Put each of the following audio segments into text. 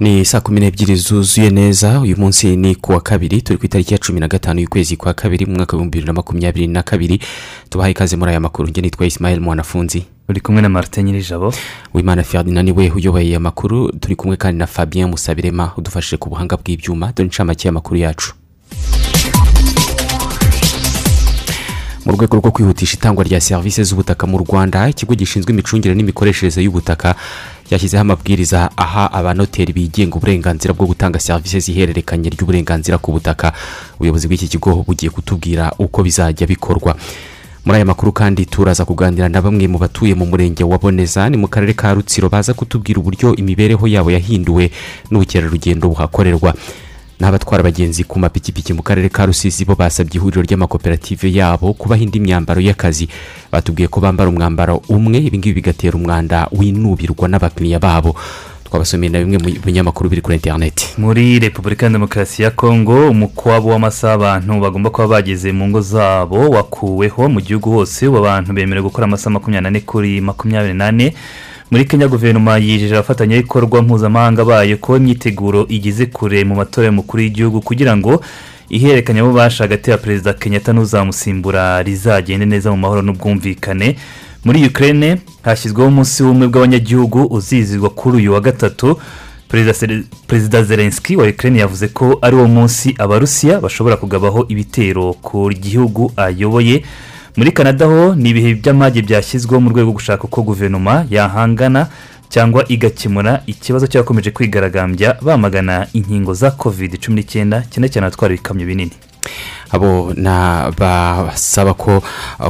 Ni saa kumi n'ebyiri zuzuye neza. Uyu munsi ni ku wa kabiri turi ku itariki ya cumi na gatanu y'ukwezi kwa kabiri mu mwaka w'ibihumbi bibiri na makumyabiri na kabiri. Tubahaye ikaze muri aya makuru. Njye nitwa isimayeli mwanafunzi. Uri kumwe na marite nyirijabo. Wimana ferdinand we uyoboye aya makuru. Turi kumwe kandi na fabien musabirema udufashije ku buhanga bw'ibyuma. Dore inshamake y'amakuru yacu. Mu rwego rwo kwihutisha itangwa rya serivisi z'ubutaka mu rwanda ikigo gishinzwe imicungire n'imikoreshereze y'ubutaka cyashyizeho amabwiriza aha abanoteri bigenga uburenganzira bwo gutanga serivisi z'ihererekanya ry'uburenganzira ku butaka. Ubuyobozi bw'iki kigo bugiye kutubwira uko bizajya bikorwa. Muri aya makuru kandi turaza kuganira na bamwe mu batuye mu murenge wa boneza ni mu karere ka rutsiro baza kutubwira uburyo imibereho yabo yahinduwe n'ubukerarugendo buhakorerwa. N'abatwara abagenzi ku mapikipiki mu karere ka rusizi bo basabye ihuriro ry'amakoperative yabo kubaha indi myambaro y'akazi. Batubwiye ko bambara umwambaro umwe ibingibi bigatera umwanda winubirwa n'abakiriya babo. Twabasomeye na bimwe mu binyamakuru biri kuri interineti muri repubulika ya demokarasi ya kongo umukwabo w'amasaha abantu bagomba kuba bageze mu ngo zabo wakuweho mu gihugu hose ubu abantu bemerewe gukora amasaha makumyabiri n'ane kuri makumyabiri n'ane. Muri kenya guverinoma yijeje abafatanyabikorwa mpuzamahanga bayo ko imyiteguro igeze kure mu matora y'umukuru w'igihugu kugira ngo ihererekanyabubasha hagati ya perezida kenyatta n'uzamusimbura rizagende neza mu mahoro n'ubwumvikane. Muri ukraine hashyizweho umunsi w'ubumwe bw'abanyagihugu uzizizwa kuri uyu wa gatatu. Perezida zelenski wa ukraine yavuze ko ari wo munsi abarusiya bashobora kugabaho ibitero ku gihugu ayoboye. Muri canada ho ni ibihe by'amage byashyizweho mu rwego gushaka uko guverinoma yahangana cyangwa igakemura ikibazo cyakomeje kwigaragambya bamagana inkingo za covid cumi n'icyenda cyane cyane abatwara ibikamyo binini. Abo basaba ko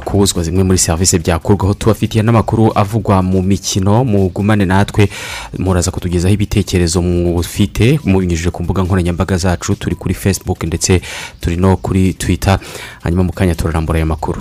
kubuzwa zimwe muri serivisi byakurwaho. Tubafitiye n'amakuru avugwa mu mikino mugumane natwe. Muraza kutugezaho ibitekerezo mufite mubinyujije ku mbuga nkoranyambaga zacu turi kuri facebook ndetse turi no kuri twitter. Hanyuma mu kanya turarambura aya makuru.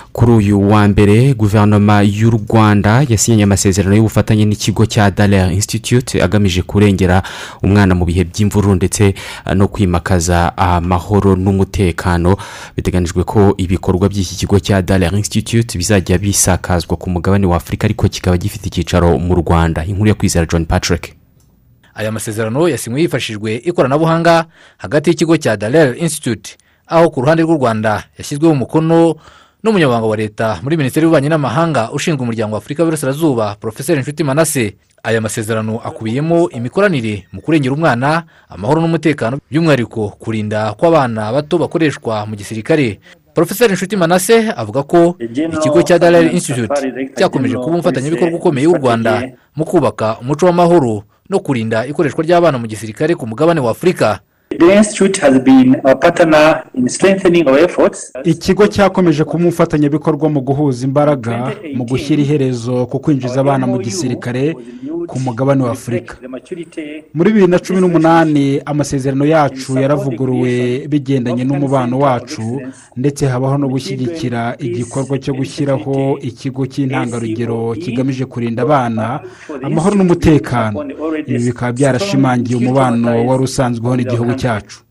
Kuri uyu wa mbere guverinoma y'u rwanda yasinyanye amasezerano y'ubufatanye n'ikigo cya darer institute agamije kurengera umwana mu bihe by'imvururu ndetse no kwimakaza amahoro n'umutekano. Biteganyijwe ko ibikorwa by'iki kigo cya darer institute bizajya bisakazwa ku mugabane wa afurika ariko kikaba gifite icyicaro mu rwanda. Inkuru yo kwizera john patrick. Aya masezerano yasinywe hifashishijwe ikoranabuhanga hagati y'ikigo cya darer institute aho ku ruhande rw'u rwanda yashyizweho umukono n'umunyamabanga wa leta muri minisiteri y'ububanyi n'amahanga ushinzwe umuryango wa afurika y'uburasirazuba porofeseri inshuti manase. Aya masezerano akubiyemo imikoranire mu kurengera umwana amahoro n'umutekano by'umwihariko kurinda kw'abana bato bakoreshwa mu gisirikare. Porofeseri inshuti manase avuga ko ikigo cya darer institute cyakomeje kuba umufatanyabikorwa ukomeye w'u rwanda mu kubaka umuco w'amahoro no kurinda ikoreshwa ry'abana mu gisirikare ku mugabane wa afurika. Ikigo cyakomeje kuba umufatanyabikorwa mu guhuza imbaraga mu gushyira iherezo ku kwinjiza abana mu gisirikare ku mugabane wa afurika. Muri bibiri na cumi n'umunani amasezerano yacu yaravuguruwe bigendanye n'umubano wacu ndetse habaho no gushyigikira igikorwa cyo gushyiraho ikigo cy'intangarugero kigamije kurinda abana amahoro n'umutekano. Ibi bikaba byarashimangiye umubano wari usanzweho n'igihugu cyacu. byacu.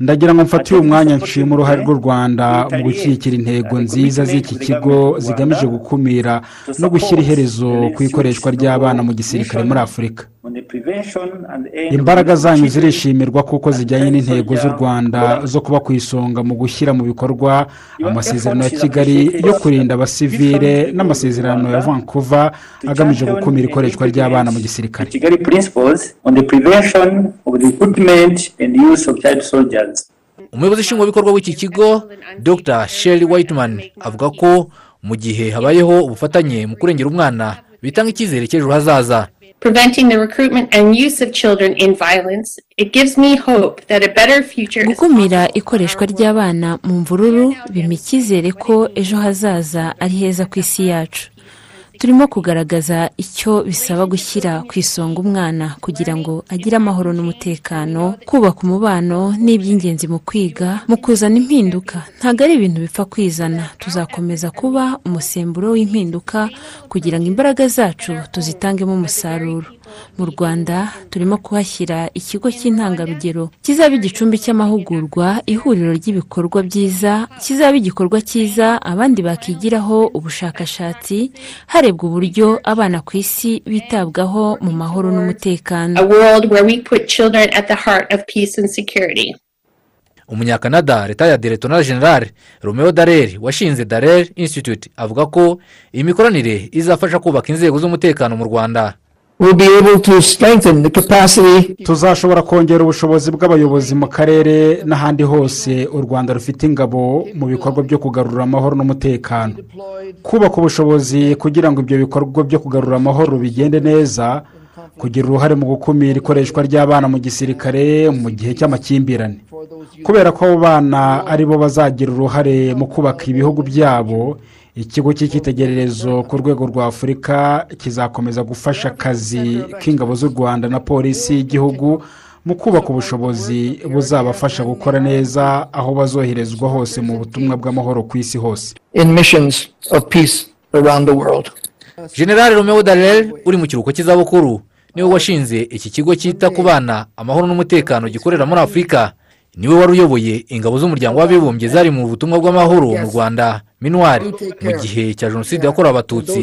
Ndagira ngo mfate uyu mwanya nshima uruhare rw'u rwanda mu gushyigikira intego nziza z'iki kigo zigamije gukumira no gushyira iherezo ku ikoreshwa ry'abana mu gisirikare muri afurika. imbaraga zanyu zirishimirwa kuko zijyanye n'intego z'u rwanda zo kuba ku isonga mu gushyira mu bikorwa amasezerano ya kigali yo kurinda abasivire n'amasezerano ya vancouver agamije gukumira ikoreshwa ry'abana mu gisirikare. Umuyobozi nshingwabikorwa w'iki kigo dr. Sherry whiteman avuga ko mu gihe habayeho ubufatanye mu kurengera umwana bitanga icyizere cy'ejo hazaza. Preventing the recruitment and use of children in violence, it gives me hope that a better future is gukumira ikoreshwa ry'abana mu mvururu bimpa icyizere ko ejo hazaza ari heza ku isi yacu. Turimo kugaragaza icyo bisaba gushyira ku isonga umwana kugira ngo agire amahoro n'umutekano kubaka umubano ni iby'ingenzi mu kwiga mu kuzana impinduka. Ntabwo ari ibintu bipfa kwizana. Tuzakomeza kuba umusemburo w'impinduka kugira ngo imbaraga zacu tuzitangemo umusaruro mu rwanda turimo kuhashyira ikigo cy'intangarugero kizaba igicumbi cy'amahugurwa ihuriro ry'ibikorwa byiza kizaba igikorwa cyiza abandi bakigiraho ubushakashatsi harebwa uburyo abana ku isi bitabwaho mu mahoro n'umutekano a world where we put children at the heart of peace and security. umunyakanada leta ya diretora generale romeo dareri washinze dareri institute avuga ko iyi mikoranire izafasha kubaka inzego z'umutekano mu rwanda Tuzashobora kongera ubushobozi bw'abayobozi mu karere n'ahandi hose u rwanda rufite ingabo mu bikorwa byo kugarura amahoro n'umutekano. Kubaka ubushobozi kugira ngo ibyo bikorwa byo kugarura amahoro bigende neza kugira uruhare mu gukumira ikoreshwa ry'abana mu gisirikare mu gihe cy'amakimbirane. Kubera ko abo bana ari bo bazagira uruhare mu kubaka ibihugu byabo ikigo cy'icyitegererezo ku rwego rwa afurika kizakomeza gufasha akazi k'ingabo z'u rwanda na polisi y'igihugu mu kubaka ubushobozi buzabafasha gukora neza aho bazoherezwa hose mu butumwa bw'amahoro ku isi hose. In missions of peace around the world. generale romeo dareri uri mu kiruhuko cy'izabukuru ni we washinze iki kigo cyita ku bana amahoro n'umutekano gikorera muri afurika. Niwe wari uyoboye ingabo z'umuryango w'abibumbye zari mu butumwa bw'amahoro mu rwanda. Minuwari mu gihe cya jenoside yakorewe abatutsi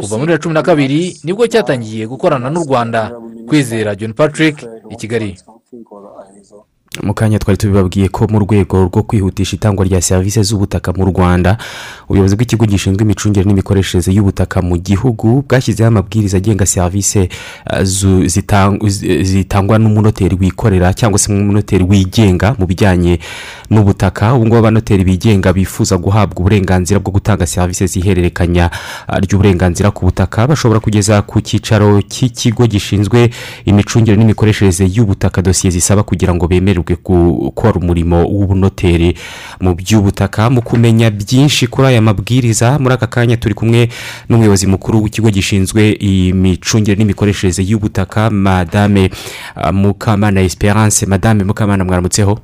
kuva muri bibiri cumi na kabiri ni bwo cyatangiye gukorana n'u rwanda. Kwizera john patrick i kigali. Mu kanya twari tubibabwiye ko mu rwego rwo kwihutisha itangwa rya serivisi z'ubutaka mu rwanda ubuyobozi bw'ikigo gishinzwe imicungire n'imikoreshereze y'ubutaka mu gihugu bwashyizeho amabwiriza agenga serivisi zi- zitangwa n'umunoteri wikorera cyangwa se umunoteri wigenga mu bijyanye n'ubutaka. Ubu ngubu abanoteri bigenga bifuza guhabwa uburenganzira bwo gutanga serivisi zihererekanya ah, ry'uburenganzira ku butaka. Bashobora kugeza ku cyicaro cy'ikigo gishinzwe imicungire n'imikoreshereze y'ubutaka dosiye zisaba kugira ngo bemererwe gukora umurimo w'ubunoteri mu by'ubutaka mu kumenya byinshi kuri aya mabwiriza. Muri aka kanya turi kumwe n'umuyobozi mukuru w'ikigo gishinzwe imicungire n'imikoreshereze y'ubutaka madame ah, mukamana esperance. Madame mukamana mwaramutseho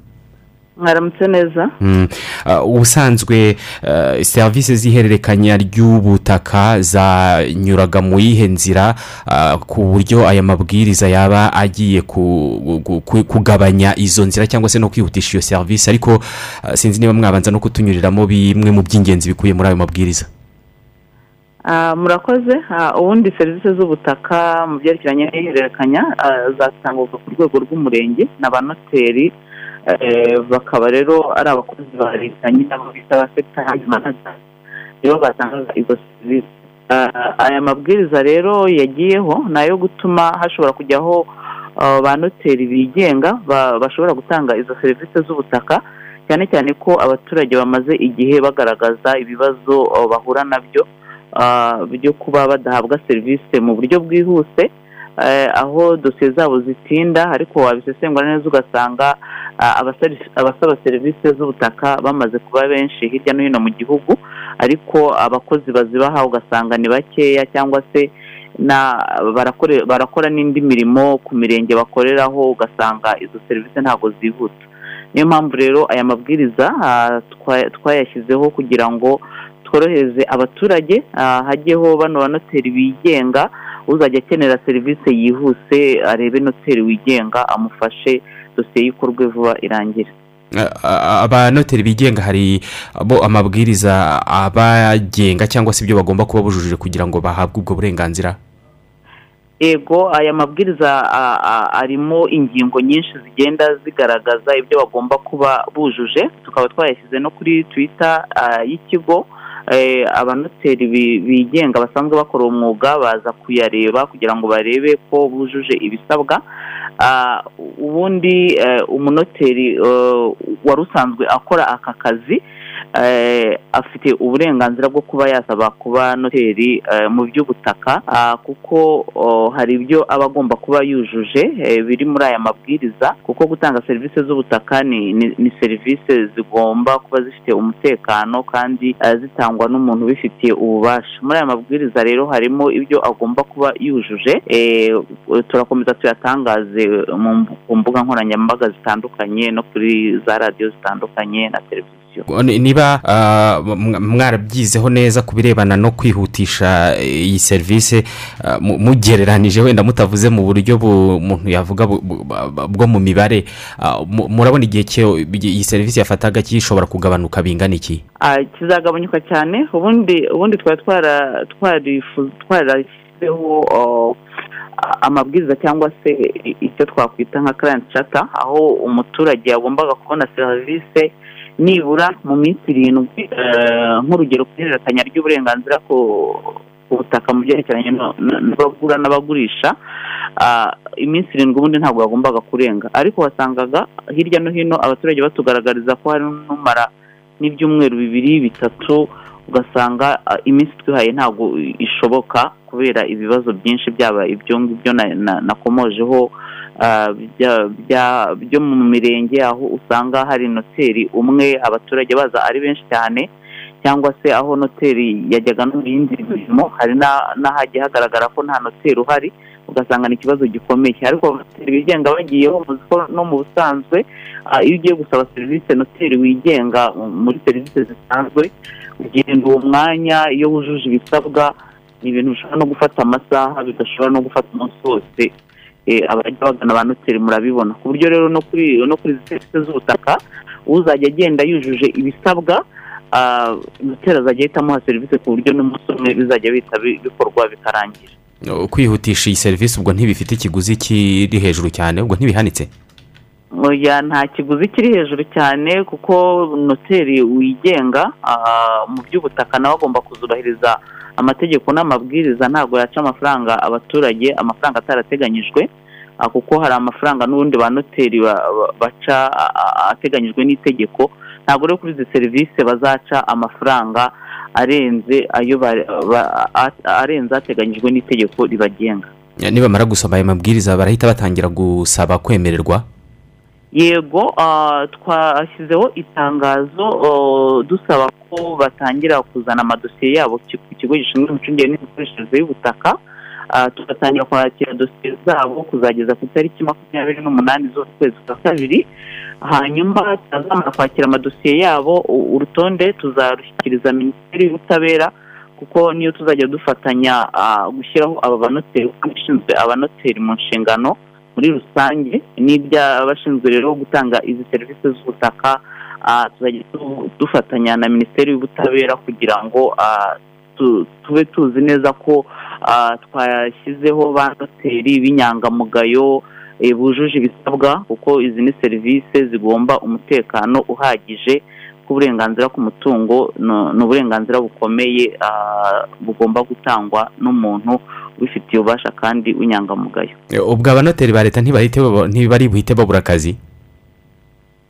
mwaramutse neza. Mm. Ah, ubusanzwe ah, serivisi z'ihererekanya ry'ubutaka zanyuraga mu yihe nzira? Ah, ku buryo aya mabwiriza yaba agiye ku- ku- ku- kugabanya izo nzira cyangwa se no kwihutisha iyo serivisi ariko sinzi niba mwabanza no kutunyuriramo bimwe mu by'ingenzi bikubiye muri ayo mabwiriza. Ah, murakoze. Ah, ubundi serivisi z'ubutaka mu byerekeranye n'ihererekanya ah, zatangwaga ku rwego rw'umurenge n'abanoteri bakaba rero ari abakozi ba leta nyine abo bita ba sekita handi manaja nibo batangaga izo serivisi Ah, aya mabwiriza rero yagiyeho ni ayo gutuma hashobora kujyaho ah, ba noteri bigenga ba- bashobora gutanga izo serivisi z'ubutaka cyane cyane ko abaturage bamaze igihe bagaragaza ibibazo ah, bahura na byo byo kuba badahabwa serivisi mu buryo bwihuse. eh, aho dosiye zabo zitinda ariko wabisesengura neza ugasanga ah, abasaba serivisi z'ubutaka bamaze kuba benshi hirya no hino mu gihugu ariko abakozi bazibaha ugasanga ni bakeya cyangwa se barakora n'indi mirimo ku mirenge bakoreraho ugasanga izo serivisi ntabwo zihuta. Niyo mpamvu rero aya mabwiriza ah, twa- twayashyizeho kugira ngo tworohereze abaturage ah, hajyeho bano banoteri bigenga uzajya akenera serivisi yihuse arebe noteri wigenga amufashe dosiye y'ikorwe vuba irangire Ah, ah, abanoteri bigenga hari bo amabwiriza abagenga cyangwa se ibyo bagomba kuba bujujije kugira ngo bahabwe ubwo burenganzira? Ego aya mabwiriza arimo ingingo nyinshi zigenda zigaragaza ibyo bagomba kuba bujuje. Tukaba twayashyize no kuri twita y'ikigo. Abanoteri bi- bigenga basanzwe bakora uwo mwuga baza kuyareba kugira ngo barebe ko bujuje ibisabwa. Ah, ubundi eh, umunoteri eh, wari usanzwe akora aka kazi eh, afite uburenganzira bwo kuba yasaba kuba noteri eh, mu by'ubutaka ah, kuko oh, hari ibyo aba agomba kuba yujuje eh, biri muri aya mabwiriza kuko gutanga serivisi z'ubutaka ni, serivisi zigomba kuba zifite umutekano kandi eh, zitangwa n'umuntu ubifitiye ububasha. Muri aya mabwiriza rero harimo ibyo agomba kuba yujuje eh, turakomeza tuyatangaze mu mbuga nkoranyambaga zitandukanye no kuri za radiyo zitandukanye na televiziyo. Niba ah, mwa- mwarabyizeho neza ku birebana no kwihutisha eh, iyi serivisi ah, mu- mugereranije wenda mutavuze mu buryo bu- umuntu yavuga bwo mu mibare ah, mu- murabona igihe iyi serivisi yafataga gishobora kugabanuka bingana iki? Kizagabanyuka cyane. Ubundi twarifu- twarashyizeho oh, amabwiriza cyangwa se icyo twakwita nka client charter aho umuturage yagombaga kubona serivisi nibura mu minsi irindwi eh, nk'urugero ku ihererekanya ry'uburenganzira ku butaka mu byerekeranye n'abagura n'abagurisha ah, iminsi irindwi ubundi ntabwo yagombaga kurenga. Ariko wasangaga hirya no hino abaturage batugaragariza ko hari n'umara n'ibyumweru bibiri bitatu ugasanga ah, iminsi twihaye ntabwo ishoboka kubera ibibazo byinshi byaba ibyo ngibyo na- na- nakomojeho byo mu mirenge aho usanga hari noteri umwe abaturage baza ari benshi cyane cyangwa se aho noteri yajyaga no mu yindi mirimo hari na- n'ahagiye hagaragara ko nta noteri uhari ugasanga ni ikibazo gikomeye ariko abanoteri bigenga bagiyeho no mu busanzwe ah, iyo ugiye gusaba serivisi noteri wigenga muri serivisi zisanzwe ugenda uwo mwanya iyo wujuje ibisabwa ni ibintu bishobora no gufata amasaha bidashobora no gufata umunsi wose. Abajya bagana ba noteri murabibona. Ku buryo rero no kuri no kuri izi serivisi z'ubutaka uzajya agenda yujuje ibisabwa ah, noteri azajya ahita amuha serivisi ku buryo n'umunsi umwe bizajya bihita bi- bikorwa bikarangira kwihutisha iyi serivisi ubwo ntibifite ikiguzi kiri hejuru cyane ubwo ntibihanitse? Nta kiguzi kiri hejuru cyane kuko noteri wigenga ah, mu by'ubutaka nawe agomba kuzubahiriza amategeko n'amabwiriza ntabwo yaca amafaranga abaturage amafaranga atarateganyijwe ah, kuko hari amafaranga n'ubundi ba noteri ba- ba- baca ah, ah, ateganyijwe n'itegeko. Ntabwo rero kuri izi serivisi bazaca amafaranga arenze ayo arenze ateganyijwe n'itegeko ribagenga. Nibamara gusoma aya mabwiriza barahita batangira gusaba kwemererwa. Yego twashyizeho itangazo dusaba ko batangira kuzana amadosiye yabo ku kigo gishinzwe imicungire n'imikoreshereze y'ubutaka. Tugatangira kwakira dosiye zabo kuzageza ku itariki makumyabiri n'umunani z'ukwezi kwa kabiri. Hanyuma tutazamara kwakira amadosiye yabo urutonde tuzarushyikiriza minisiteri y'ubutabera kuko niyo tuzajya dufatanya ah, gushyiraho aba banoteri kuko ishinzwe abanoteri mu nshingano. Muri rusange n'iby'abashinzwe rero gutanga izi serivisi z'ubutaka tuzajya tu- dufatanya na minisiteri y'ubutabera kugira ngo tu- tube tuzi neza ko twashyizeho ba noteri b'inyangamugayo eh, bujuje ibisabwa kuko izi ni serivisi zigomba umutekano uhagije ko uburenganzira ku mutungo ni uburenganzira bukomeye ah, bugomba gutangwa n'umuntu ubifitiye ububasha kandi w'inyangamugayo. Ubwo abanoteri ba leta ntibari buhite babura akazi?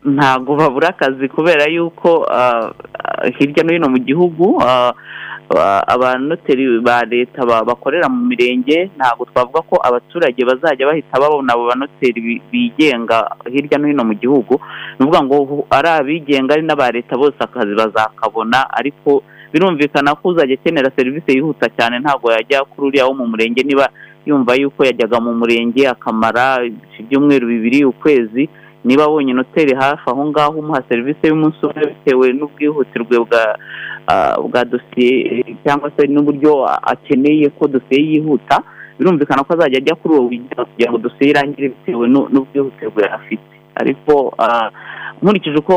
Ntabwo babura akazi kubera yuko ah, ah, hirya no hino mu gihugu ah, abanoteri ba leta ba- bakorera mu mirenge ntabwo twavuga ko abaturage bazajya bahita babona abo banoteri bi- bigenga hirya no hino mu gihugu. Ni ukuvuga ngo ari abigenga ari n'aba leta bose akazi bazakabona ariko birumvikana ko uzajya akenera serivisi yihuta cyane ntabwo yajya kuri uriya wo mu murenge niba yumva yuko yajyaga mu murenge akamara ibyumweru bibiri ukwezi niba abonye noteri hafi aho ngaho umuha serivisi y'umunsi umwe bitewe n'ubwihutirwe bwa bwa dosiye cyangwa se n'uburyo akeneye ko dosiye yihuta birumvikana ko azajya ajya kuri uwo wigenga kugira ngo dosiye irangire bitewe n'u- n'ubwihutirwe afite. Ariko nkurikije uko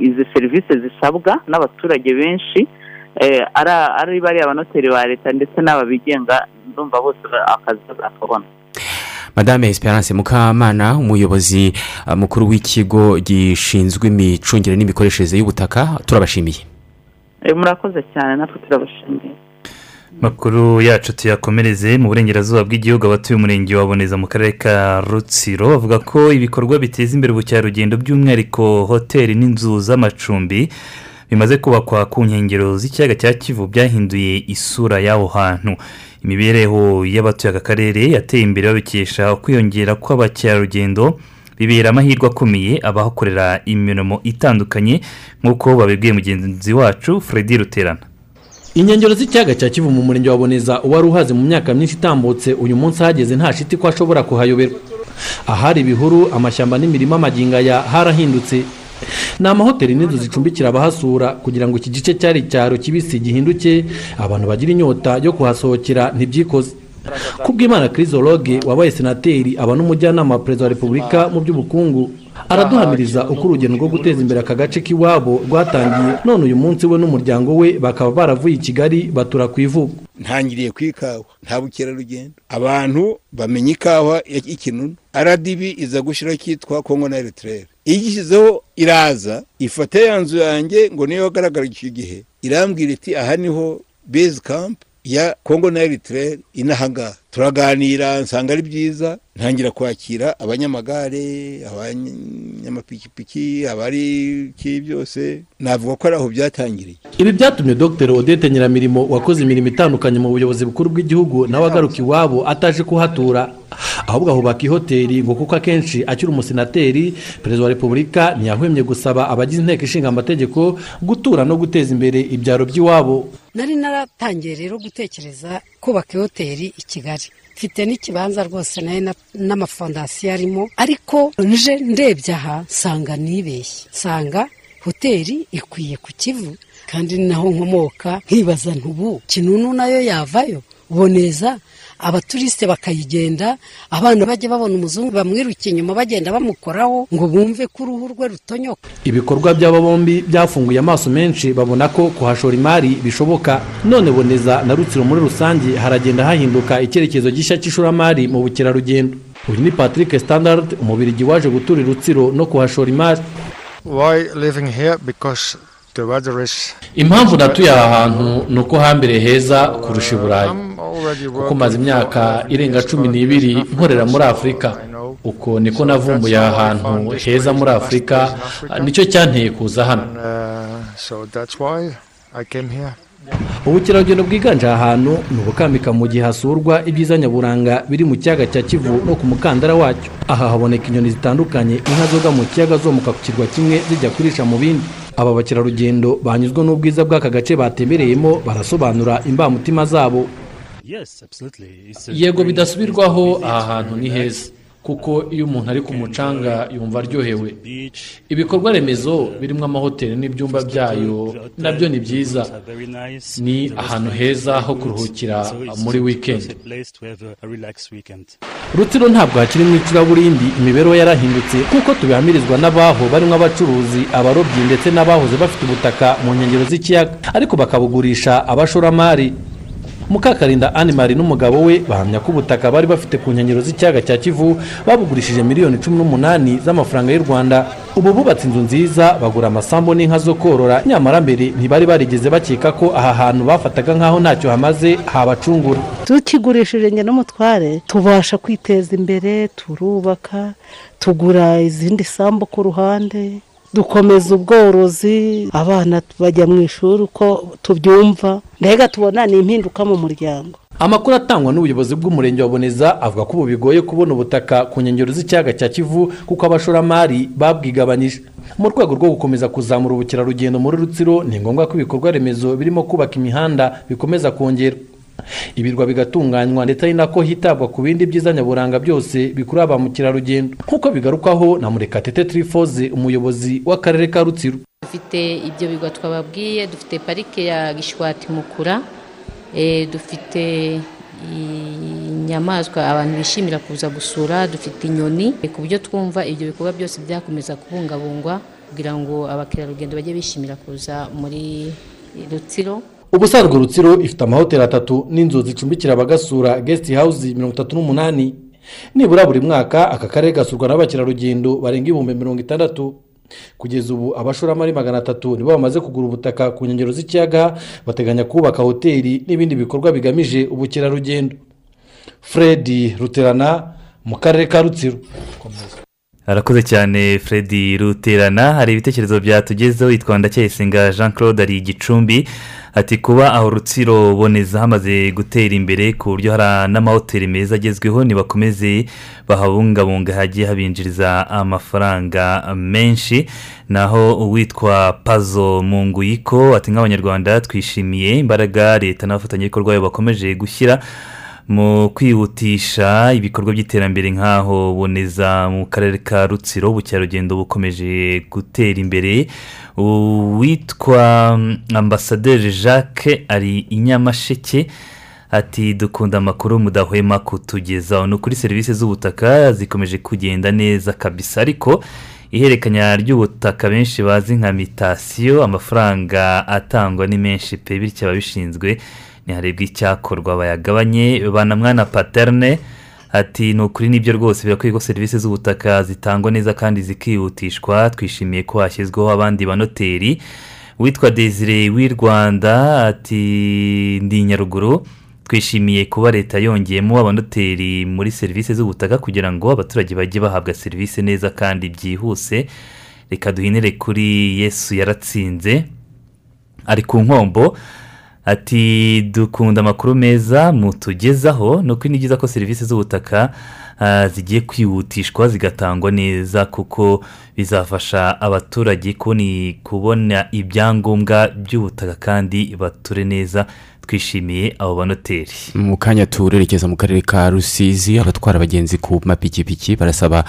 izi serivisi zisabwa n'abaturage benshi eh, ari ari bariya abanoteri ba leta ndetse n'aba bigenga ndumva bose akazi bazakabona madame esperance mukamana umuyobozi ah, mukuru w'ikigo gishinzwe imicungire n'imikoreshereze y'ubutaka turabashimiye. Eh, murakoze cyane natwe turabashimiye. Makuru yacu tuyakomereze mu burengerazuba bw'igihugu abatuye umurenge wa boneza mu karere ka rutsiro bavuga ko ibikorwa biteza imbere ubukerarugendo by'umwihariko hoteli n'inzu z'amacumbi bimaze kubakwa ku nkengero z'ikiyaga cya kivu byahinduye isura y'aho hantu. Imibereho y'abatuye aka karere yateye imbere babikesha kwiyongera kw'abakerarugendo bibera amahirwe akomeye abahakorera imirimo itandukanye nk'uko babibwiye mugenzi wacu Freddy ruterana. Inkengero z'ikiyaga cya kivu mu murenge wa boneza uwari uhaze mu myaka myinshi itambutse uyu munsi ahageze nta shiti ko ashobora kuhayoberwa ahari ibihuru amashyamba n'imirima amagingaya harahindutse. Ni amahoteli n'inzu zicumbikira abahasura kugira ngo iki gice cyari icyaro kibisi gihinduke abantu bagira inyota yo kuhasohokera ntibyikoze. Kubw'imana kirizologe wabaye senateri aba n'umujyanama wa perezida wa repubulika mu by'ubukungu araduhamiriza uko urugendo rwo guteza imbere aka gace k'iwabo rwatangiye. None uyu munsi we n'umuryango we bakaba baravuye i kigali batura ku ivuko. Ntangiriye ku ikawa nta bukerarugendo. Abantu bamenya ikawa y'ikinunu rdb iza gushyiraho icyitwa kongo na eritirere igishyizeho iraza ifata ya nzu yanjye ngo niyo yagaragara icyo gihe. Irambwira iti aha ni ho bezi kampu ya kongo na eritirere inahangaha turaganira nsanga ari byiza. Ntangira kwakira abanyamagare abanyamapikipiki abari iki byose. Navuga ko ari aho byatangiriye. Ibi byatumye dr. Odette nyiramirimo wakoze imirimo itandukanye mu buyobozi bukuru bw'igihugu nawe agaruka iwabo ataje kuhatura. Ahubwo ahubaka ihoteli ngo kuko akenshi akiri umusenateri perezida wa repubulika ntiyahwemye gusaba abagize inteko ishinga amategeko gutura no guteza imbere ibyaro by'iwabo. Nari naratangiye rero gutekereza kubaka ihoteli i kigali. Mfite n'ikibanza rwose na yo n'amafondasiyo arimo ariko nje ndebye aha nsanga nibeshye. Nsanga hoteli ikwiye ku kivu kandi naho nkomoka nkibaza ntubu kinunu na yo yavayo? Boneza abaturisite bakayigenda abana bajya babona umuzungu bamwirukiye inyuma bagenda bamukoraho ngo bumve ko uruhu rwe rutonyoka. Ibikorwa by'aba bombi byafunguye amaso menshi babona ko kuhashora imari bishoboka none boneza na rutsiro muri rusange haragenda hahinduka icyerekezo gishya cy'ishoramari mu bukerarugendo. Uyu ni patrick standard umubirigi waje gutura rutsiro no kuhashora imari. Impamvu natuye aha hantu ni uko hambere heza kurusha i burayi. Kuko maze imyaka irenga cumi n'ibiri nkorera muri afurika uko niko navumbuye aha hantu heza muri afurika ni cyo cyanteye kuza hano. Ubukerarugendo bwiganje aha hantu ni ubukambika mu gihe hasurwa ibyiza nyaburanga biri mu kiyaga cya kivu no ku mukandara wacyo. Aha haboneka inyoni zitandukanye inka zoga mu kiyaga zomuka ku kirwa kimwe zijya kurisha mu bindi. Aba bakerarugendo banyuzwe n'ubwiza bw'aka gace batembereyemo barasobanura imbamutima zabo. Yego bidasubirwaho aha hantu ni heza. kuko iyo umuntu ari ku mucanga yumva aryohewe. ibikorwa remezo birimo amahoteli n'ibyumba byayo na byo ni byiza. ni ahantu heza ho kuruhukira muri wikendi rutsiro ntabwo hakiri mu icuraburindi imibereho yarahindutse nk'uko tubihamirizwa n'abaho barimo abacuruzi abarobyi ndetse n'abahoze bafite ubutaka mu nkengero z'ikiyaga. Ariko bakabugurisha abashoramari. Mukakarinda animari n'umugabo we bahamya ko ubutaka bari bafite ku nkengero z'ikiyaga cya kivu babugurishije miliyoni cumi n'umunani z'amafaranga y'u rwanda. Ubu bubatse inzu nziza bagura amasambu n'inka zo korora. Nyamara mbere ntibari barigeze bakeka ko aha hantu bafataga nk'aho ntacyo hamaze habacungura. Tukigurishije njye n'umutware tubasha kwiteza imbere turubaka tugura izindi sambu ku ruhande. Dukomeza ubworozi abana bajya mu ishuri uko tubyumva. Mbega tubona ni impinduka mu muryango. Amakuru atangwa n'ubuyobozi bw'umurenge wa boneza avuga ko ubu bigoye kubona ubutaka ku nkengero z'ikiyaga cya kivu kuko abashoramari babwigabanyije. Mu rwego rwo gukomeza kuzamura ubukerarugendo muri rutsiro ni ngombwa ko ibikorwa remezo birimo kubaka imihanda bikomeza kongerwa ibirwa bigatunganywa ndetse ari nako hitabwa ku bindi byiza nyaburanga byose bikurura ba mukerarugendo. Nk'uko bigarukaho na murekatete tirifoze umuyobozi w'akarere ka rutsiro. Dufite ibyo bigwa twababwiye dufite parike ya gishwati mukura dufite inyamaswa abantu bishimira kuza gusura dufite inyoni. Ku buryo twumva ibyo bikorwa byose byakomeza kubungabungwa kugira ngo abakerarugendo bajye bishimira kuza muri rutsiro. Ubusanzwe rutsiro ifite amahoteli atatu n'inzu zicumbikira abagasura gesiti hawuzi mirongo itatu n'umunani. Nibura buri mwaka aka karere gasurwa n'abakerarugendo barenga ibihumbi mirongo itandatu. Kugeza ubu abashoramari magana atatu nibo bamaze kugura ubutaka ku nkengero z'ikiyaga bateganya kubaka hoteli n'ibindi bikorwa bigamije ubukerarugendo. Fred ruterana mu karere ka rutsiro. Arakoze cyane Freddy ruterana. Hari ibitekerezo byatugezeho yitwa ndacyayisenga jean claude ari igicumbi ati kuba aho rutsiro boneza hamaze gutera imbere ku buryo hari n'amahoteli meza agezweho nibakomeze bahabungabunga hagiye habinjiriza amafaranga menshi. Naho uwitwa pazo munguyiko ati nk'abanyarwanda twishimiye imbaraga leta n'abafatanyabikorwa bakomeje gushyira mu kwihutisha ibikorwa by'iterambere nk'aho boneza mu karere ka rutsiro ubukerarugendo bukomeje gutera imbere. Uwitwa ambasaderi jacques ari i nyamasheke ati dukunda amakuru mudahwema kutugezaho. Ni ukuri serivisi z'ubutaka zikomeje kugenda neza kabisa ariko ihererekanya ry'ubutaka benshi bazi nka mitasiyo amafaranga atangwa ni menshi pe bityo ababishinzwe ntiharebwe icyakorwa bayagabanye banamwana paterne. Ati ni ukuri ni byo rwose birakwiye ko serivisi z'ubutaka zitangwa neza kandi zikihutishwa. Twishimiye ko hashyizweho abandi banoteri. Witwa desire w'i rwanda ati ndi nyaruguru. Twishimiye kuba leta yongeyemo abanoteri muri serivisi z'ubutaka kugira ngo abaturage bajye bahabwa serivisi neza kandi byihuse. Reka duhinire kuri yesu yaratsinze. Ari ku nkombo. Ati dukunda amakuru meza mutugezaho ni uko ni byiza ko serivisi z'ubutaka ah, zigiye kwihutishwa zigatangwa neza kuko bizafasha abaturage kubona ibyangombwa by'ubutaka kandi bature neza. Twishimiye abo banoteri. Mu kanya turerekeza mu karere ka rusizi abatwara abagenzi ku mapikipiki barasaba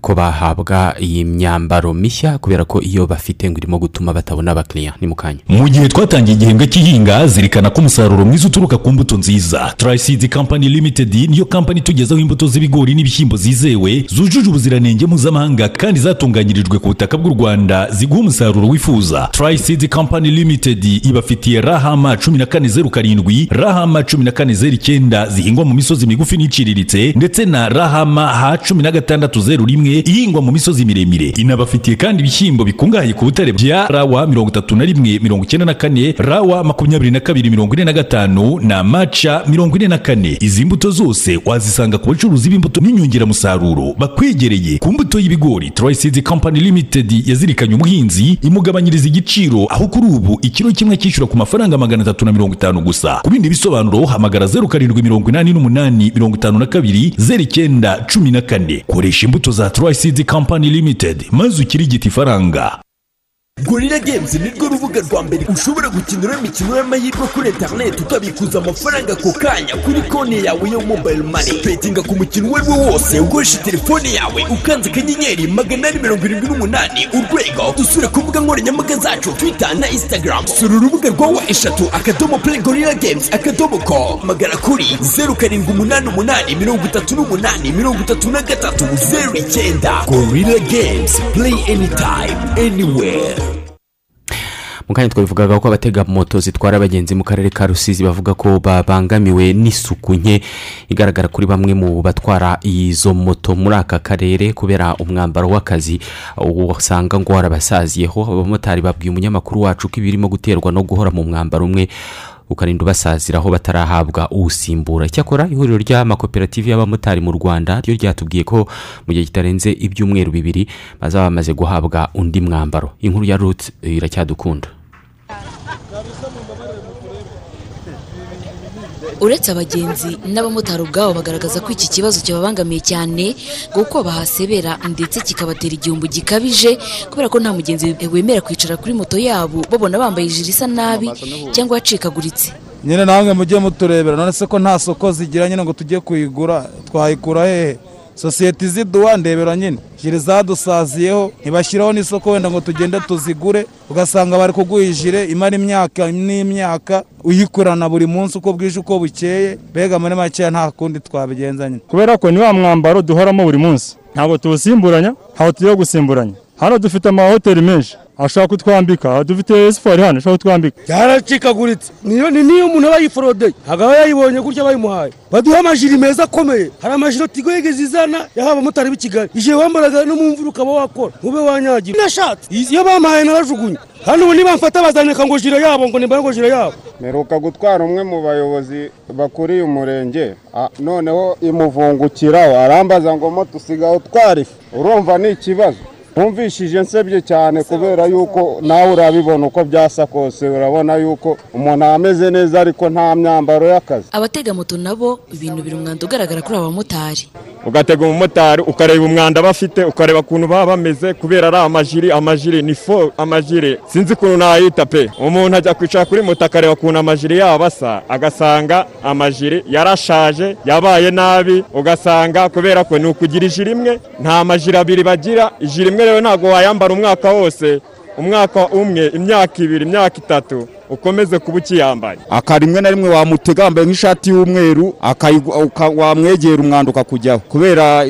ko bahabwa iyi myambaro mishya kubera ko iyo bafite ngo irimo gutuma batabona abakiriya. Ni mu kanya. Mu gihe twatangiye igihembwe cy'ihinga zirikana ko umusaruro mwiza uturuka ku mbuto nziza. Turayisidi kampani limitedi niyo kampani itugezaho imbuto z'ibigori n'ibishyimbo zizewe zujuje ubuziranenge mpuzamahanga kandi zatunganyirijwe ku butaka bw'u rwanda ziguha umusaruro wifuza. Turayisidi kampani limitedi ibafitiye rahama cumi na kane zeru karindwi. Rahama cumi na kane zeru icyenda zihingwa mu misozi migufi n'iciriritse ndetse na rahama ha cumi na gatandatu zeru rimwe ihingwa mu misozi miremire. Inabafitiye kandi ibishyimbo bikungahaye ku butare bya rawa mirongo itatu na rimwe mirongo icyenda na kane rawa makumyabiri na kabiri mirongo ine na gatanu na maca mirongo ine na kane. Izi mbuto zose wazisanga ku bacuruzi b'imbuto n'inyongeramusaruro. Bakwegereye ku mbuto y'ibigori turayisidi kampani limitedi yazirikanye umuhinzi imugabanyiriza igiciro aho kuri ubu ikiro kimwe cyishyura ku mafaranga magana atatu na mirongo itanu gusa. Ku bindi bisobanuro hamagara zeru karindwi mirongo inani n'umunani mirongo itanu na kabiri zeru icyenda cumi na kane. Koresha imbuto za turayisidi kampani limitedi maze ukirigite ifaranga. Gorira games ni rwo rubuga rwa mbere ushobora gukiniraho imikino y'amahirwe kuri interineti ukabikuza amafaranga ako kanya kuri konti yawe yo mobayiro mani betinga ku mukino uwo ari wo wose ukoresha telefone yawe ukanze akanyenyeri magana ane mirongo irindwi n'umunani urwego dusure ku mbuga nkoranyambaga zacu twita na instagram. Sura urubuga rwa wa eshatu akadomo play gorira games akadomo ko magana kuri zeru karindwi umunani umunani mirongo itatu n'umunani mirongo itatu na gatatu zeru icyenda. Gorira games play anytime anywhere. Mu kanya twabivugaga ko abatega moto zitwara abagenzi mu karere ka rusizi bavuga ko babangamiwe n'isuku nke igaragara kuri bamwe mu batwara izo moto muri aka karere kubera umwambaro w'akazi. Usanga ngo warabasaziyeho abamotari babwiye umunyamakuru wacu ko ibirimo guterwa no guhora mu mwambaro umwe ukarinda ubasaziraho batarahabwa uwusimbura icyakora ihuriro ry'amakoperative y'abamotari mu rwanda ryo ryatubwiye ko mu gihe kitarenze ibyumweru bibiri bazaba bamaze guhabwa undi mwambaro. Inkuru ya ruti iracyadukunda. Uretse abagenzi n'abamotari ubwabo bagaragaza ko iki kibazo kibabangamiye cyane kuko bahasebera ndetse kikabatera igihombo gikabije kubera ko nta mugenzi wemera kwicara kuri moto yabo babona bambaye ijiri isa nabi cyangwa yacikaguritse. Nyine namwe mujye muturebera none se ko nta soko zigira nyine ngo tujye kuyigura? Twayikura hehe? Sosiyete iziduha ndebera nyine. Jire zadusaziyeho ntibashyiraho n'isoko wenda ngo tugende tuzigure ugasanga bari kuguha ijire imara imyaka n'imyaka uyikorana buri munsi uko bwije uko bukeye mbega muri makeya nta kundi twabigenza nyine. Kubera ko ni wa mwambaro duhoramo buri munsi. Ntabwo tuwusimburanya ntabwo tugiye gusimburanya. Hano dufite amahoteli menshi. Ashaka kutwambika. Dufite siporo hano ashaka kutwambika. Byaracikaguritse niyo ni niyo umuntu aba yiforodeye ntabwo aba yayibonye gutya bayimuhaye. Baduha amajiri meza akomeye. Hari amajiri tigo yigeze izana. Yahawe abamotari b'i kigali. Igihe wambaraga no mu mvura ukaba wakora. Ntube wanyagira nashatse. Iyo bampaye narajugunye hano ubu nibamfata bazanyeka ngo jire yabo ngo nimbare ngo jire yabo. Mperuka gutwara umwe mu bayobozi bakuriye umurenge noneho imuvungukiraho arambaza ngo moto usigaye utwara ifu urumva ni ikibazo. Ntumvishije nsebye cyane kubera yuko nawe urabibona uko byasa kose urabona yuko umuntu ameze neza ariko nta myambaro y'akazi. Abatega moto nabo ibintu biri umwanda ugaragara kuri aba bamotari. Ugatega umumotari ukareba umwanda bafite ukareba ukuntu baba bameze kubera ari amajiri amajiri ni fo amajiri. Sinzi ukuntu nayita pe. Umuntu ajya kwicara kuri moto akareba ukuntu amajiri yabo asa agasanga amajiri yarashaje yabaye nabi. Ugasanga kubera ko ni ukugira ijiri imwe nta majiri abiri bagira. Ijiri imwe rero ntabwo wayambara umwaka wose. Umwaka umwe imyaka ibiri imyaka itatu. Ukomeze kuba ukiyambaye. Aka rimwe na rimwe wamutega wambaye nk'ishati y'umweru wamwegera umwanda ukakujyaho kubera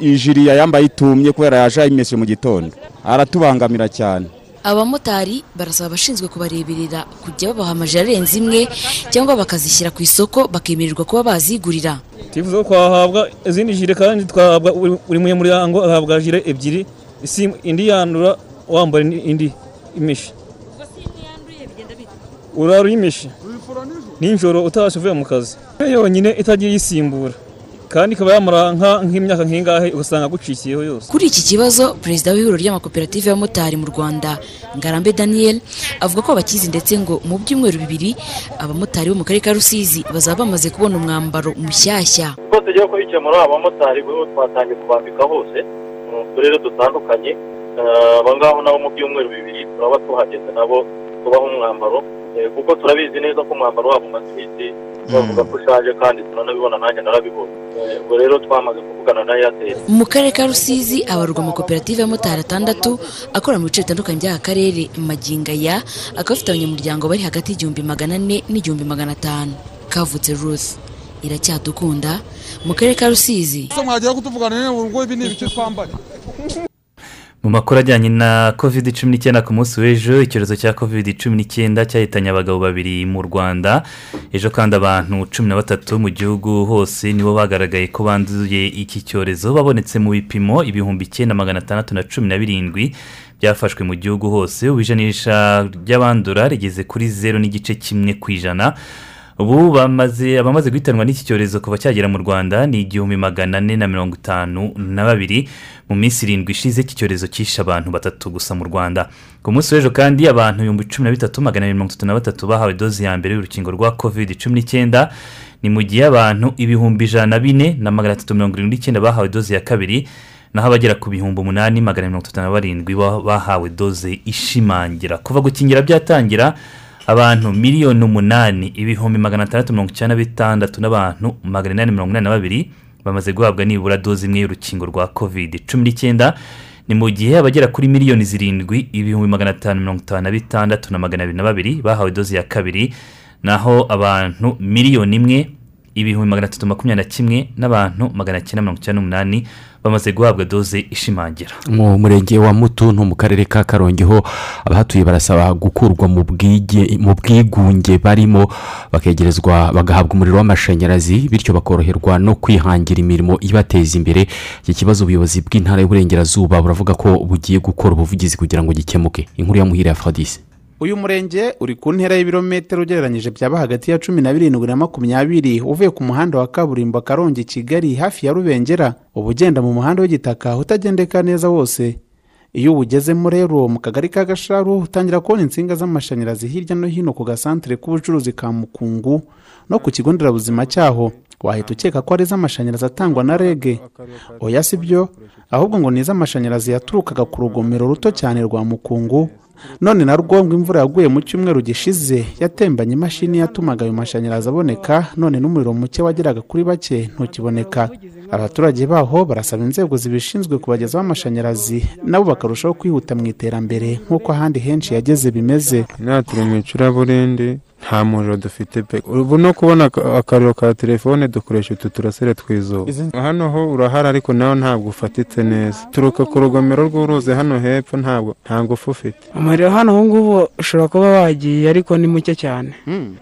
ijiri yayambaye itumye kubera yaje ayimeshe mu gitondo. Aratubangamira cyane. Abamotari barasaba abashinzwe kubareberera kujya babaha amajire arenze imwe cyangwa bakazishyira ku isoko bakemererwa kuba bazigurira. Twifuza ko twahabwa izindi jire kandi twahabwa buri- munyamuryango agahabwa jire ebyiri isi- indi yandura wambara indi- indi imeshe urara uyimeshe nijoro utabasha uvuye mu kazi. Yo yonyine itagiye isimbura kandi ikaba yamara nk'imyaka nk'ingahe ugasanga agucikiyeho yose. Kuri iki kibazo perezida w'ihuriro ry'amakoperative y'abamotari mu rwanda ngarambe daniel avuga ko bakizi ndetse ngo mu byumweru bibiri abamotari bo mu karere ka rusizi bazaba bamaze kubona umwambaro mushyashya. Uko tugiye kubikemura abamotari bo twatangiye kubambika hose mu turere dutandukanye Eh, aba ngabo nabo mu byumweru bibiri turaba tuhageze nabo tubaha umwambaro. Kuko turabizi neza ko umwambaro wabo iminsi bavuga ko ushaje kandi turanabibona nanjye narabibona Eh, ubwo rero twamaze kuvugana na eyateri mu karere ka rusizi abarurwa amakoperative y'abamotari atandatu akora mu bice bitandukanye by'aka karere magingo aya akaba afite abanyamuryango bari hagati y'igihumbi magana ane n'igihumbi magana atanu. Kavutse ruth iracyadukunda mu karere ka rusizi. Ese mwagera kutuvugana neza ngo ibi ni ibiki twambaye. Mu makuru ajyanye na covid cumi n'icyenda ku munsi w'ejo icyorezo cya covid cumi n'icyenda cyahitanye abagabo babiri mu rwanda. Ejo kandi abantu cumi na batatu mu gihugu hose nibo bagaragaye ko banduye iki cyorezo. Babonetse mu bipimo ibihumbi icyenda magana atandatu na cumi na birindwi byafashwe mu gihugu hose. Ubu ijanisha ry'abandura rigeze kuri zeru n'igice kimwe ku ijana. Ubu bamaze abamaze guhitanwa n'iki cyorezo kuva cyagera mu rwanda ni igihumbi magana ane na mirongo itanu na babiri mu minsi irindwi ishize iki cyorezo cyishe abantu batatu gusa mu rwanda. Ku munsi w'ejo kandi abantu ibihumbi cumi na bitatu magana mirongo itatu na batatu bahawe dozi ya mbere y'urukingo rwa covid cumi n'icyenda. Ni mu gihe abantu ibihumbi ijana na bine na magana atatu mirongo irindwi n'icyenda bahawe dozi ya kabiri naho abagera ku bihumbi umunani magana mirongo itatu na barindwi ba- bahawe doze ishimangira. Kuva gukingira byatangira abantu miliyoni umunani ibihumbi magana atandatu mirongo icyenda na bitandatu n'abantu magana inani mirongo inani na babiri bamaze guhabwa nibura doze imwe y'urukingo rwa covid. Cumi n'icyenda ni mu gihe abagera kuri miliyoni zirindwi ibihumbi magana atanu mirongo itanu na bitandatu na magana abiri na babiri bahawe doze ya kabiri naho abantu miliyoni imwe ibihumbi magana atatu makumyabiri na kimwe n'abantu magana cyenda mirongo icyenda n'umunani bamaze guhabwa doze ishimangira. Mu murenge wa mutuntu mu karere ka karongi ho abahatuye barasaba gukurwa mu bwigunge barimo bakegerezwa bagahabwa umuriro w'amashanyarazi bityo bakoroherwa no kwihangira imirimo ibateza imbere. Iki kibazo ubuyobozi bw'intara y'uburengerazuba buravuga ko bugiye gukora ubuvugizi kugira ngo gikemuke. Inkuru ya muhire ya fadisi uyu murenge uri ku ntera y'ibirometero ugereranyije byaba hagati ya cumi na birindwi na makumyabiri uvuye ku muhanda wa kaburimbo karongi kigali hafi ya rubengera. Uba ugenda mu muhanda w'igitaka utagendeka neza wose. Iyo uwugezemo rero mu kagari ka gasharu utangira kubona insinga z'amashanyarazi hirya no hino ku gasantere k'ubucuruzi ka mukungu no ku kigo nderabuzima cyaho. Wahita ukeka ko ari iz'amashanyarazi atangwa na rege. Oya si byo? Ahubwo ngo ni iz'amashanyarazi yaturukaga ku rugomero ruto cyane rwa mukungu. None na rwo ngo imvura yaguye mu cyumweru gishize yatembanye imashini yatumaga ayo mashanyarazi aboneka none n'umuriro muke wageraga kuri bake ntukiboneka. Abaturage baho barasaba inzego zibishinzwe kubagezaho amashanyarazi nabo bakarushaho kwihuta mu iterambere nk'uko ahandi henshi yageze bimeze. Mu nta muriro dufite pe ubu no kubona aka- akariro ka telefone dukoresha utu turasire tw'izuba. Hano ho urahari ariko nawe ntabwo ufatitse neza. Turuka ku rugomero rw'uruzi hano hepfo ntabwo nta ngufu ufite. Umuriro hano ubu ngubu ushobora kuba wagiye ariko ni muke cyane.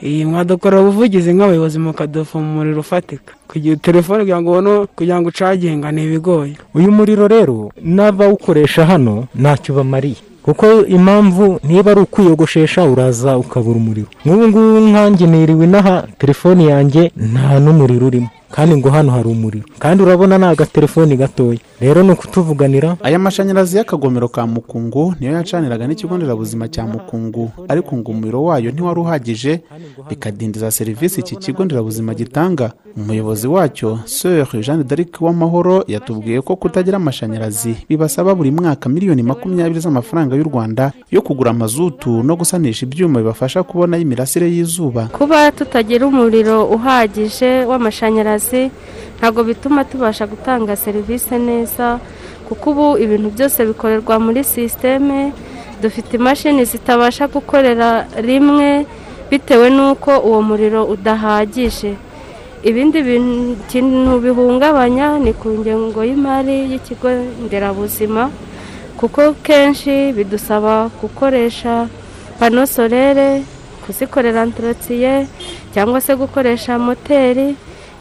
Iyi mwadukora ubuvugizi nk'abayobozi mukadufa mu muriro ufatika. Kugira telefone kugira ngo ubone kugira ngo ucaginga ni ibigoye uyu muriro rero n'abawukoresha hano ntacyo bamariye kuko impamvu niba ari ukwiyogoshesha uraza ukabura umuriro. Nk'ubu ngubu nkanjye niriwe inaha telefone yanjye nta n'umuriro urimo. Kandi ngo hano hari umuriro. Kandi urabona ni agatelefoni gatoya. Rero ni ukutuvuganira. Aya mashanyarazi y'akagomero ka mukungu niyo yacaniraga n'ikigo nderabuzima cya mukungu. Ariko ngo umuriro wayo ntiwari uhagije bikadindiza serivisi iki kigo nderabuzima gitanga. Umuyobozi wacyo sir jeanne d'arc w'amahoro yatubwiye ko kutagira amashanyarazi bibasaba buri mwaka miliyoni makumyabiri z'amafaranga y'u rwanda yo kugura amazutu no gusanisha ibyuma bibafasha kubona imirasire y'izuba. Kuba tutagira umuriro uhagije w'amashanyarazi ntabwo bituma tubasha gutanga serivisi neza kuko ubu ibintu byose bikorerwa muri sisiteme dufite imashini zitabasha gukorera rimwe bitewe n'uko uwo muriro udahagije. Ibindi bintu bihungabanya ni ku ngengo y'imari y'ikigo nderabuzima kuko kenshi bidusaba gukoresha pano solere kuzikorera antorosiye cyangwa se gukoresha moteri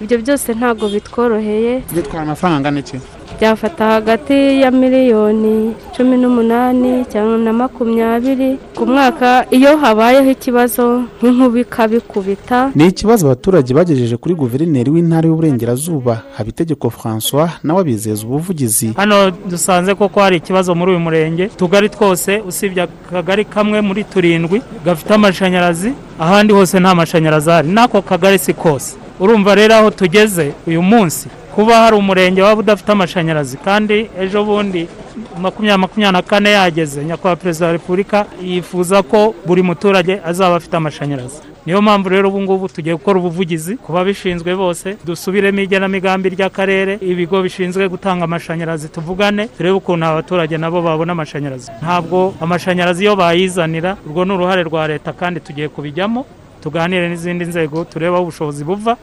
ibyo byose ntabwo bitworoheye. Bitwara amafaranga angana iki? Byafata hagati ya miliyoni cumi n'umunani cyangwa na makumyabiri. Ku mwaka iyo habayeho ikibazo nk'inkuba ikabikubita. Ni ikibazo abaturage bagejeje kuri guverineri w'intara y'uburengerazuba habitegeko francois nawe abizeza ubuvugizi. Hano dusanze koko hari ikibazo muri uyu murenge. Tugari twose usibye akagari kamwe muri turindwi gafite amashanyarazi ahandi hose nta mashanyarazi ahari. N'ako kagari si kose. Urumva rero aho tugeze uyu munsi kuba hari umurenge waba udafite amashanyarazi kandi ejo bundi makumyabiri makumyabiri na kane yageze nyakubahwa perezida wa repubulika yifuza ko buri muturage azaba afite amashanyarazi. Niyo mpamvu rero ubu ngubu tugiye gukora ubuvugizi ku babishinzwe bose dusubiremo igenamigambi ry'akarere ibigo bishinzwe gutanga amashanyarazi tuvugane turebe ukuntu abaturage nabo babona amashanyarazi. Ntabwo amashanyarazi iyo bayizanira urwo ni uruhare rwa leta kandi tugiye kubijyamo tuganire n'izindi nzego turebe aho ubushobozi buva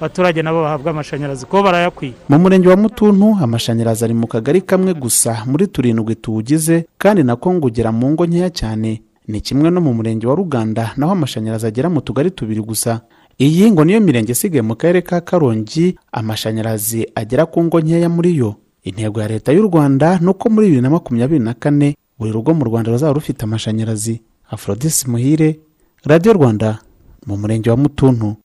abaturage nabo bahabwa amashanyarazi. Kuko barayakwiye. Mu murenge wa mutuntu amashanyarazi ari mu kagari kamwe gusa. Muri turindwi tuwugize kandi nako ngo ugera mu ngo nkeya cyane. Ni kimwe no mu murenge wa ruganda naho amashanyarazi agera mu tugari tubiri gusa. Iyi ngo niyo mirenge isigaye mu karere ka karongi. Amashanyarazi agera ku ngo nkeya muri yo. Intego ya leta y'u rwanda ni uko muri bibiri na makumyabiri na kane buri rugo mu rwanda ruzaba rufite amashanyarazi. Afrodisi muhire radiyo rwanda mu murenge wa mutuntu.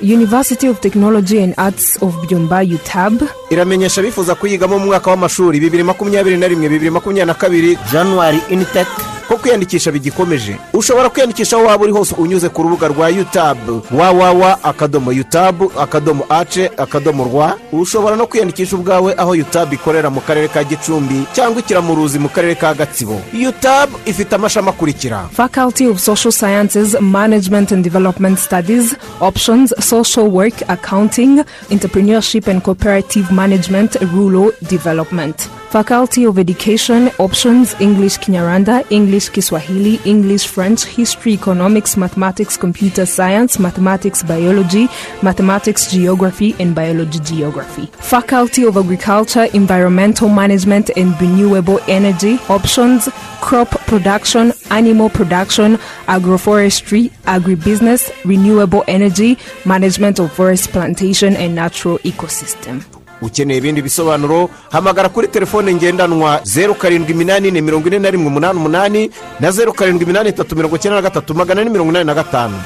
University of Technology and Arts of Byumba UTAB iramenyesha abifuza kuyigamo mu mwaka w'amashuri bibiri makumyabiri na rimwe bibiri makumyabiri na kabiri januwari initec ko kwiyandikisha bigikomeje. Ushobora kwiyandikisha aho waba uri hose unyuze ku rubuga rwa yutabu wawawa akadomo yutabu akadomo ace akadomo rwa ushobora no kwiyandikisha ubwawe aho yutabu ikorera mu karere ka gicumbi cyangwa ikiramuruzi mu karere ka gatsibo. Yutabu ifite amashami akurikira. Faculty of Social Sciences, Management and Development Studies, Options, Social Work, Accounting, Entrepreneurship and Cooperative Management, Rural Development. Faculty of Education, Options, English Kinyarwanda, English Kiswahili, English French, History, Economics, Mathematics, Computer Science, Mathematics, Biology, Mathematics, Geography, and Biology Geography. Faculty of Agriculture, Environmental Management, and Renewable Energy, Options, Crop Production, Animal Production, Agroforestry, Agribusiness, Renewable Energy, Management of Forest Plantation, and Natural Ecosystem. Ukeneye ibindi bisobanuro hamagara kuri telefone ngendanwa zeru karindwi iminani ine mirongo ine na rimwe umunani umunani na zeru karindwi iminani itatu mirongo icyenda na gatatu magana ane mirongo inani na gatanu.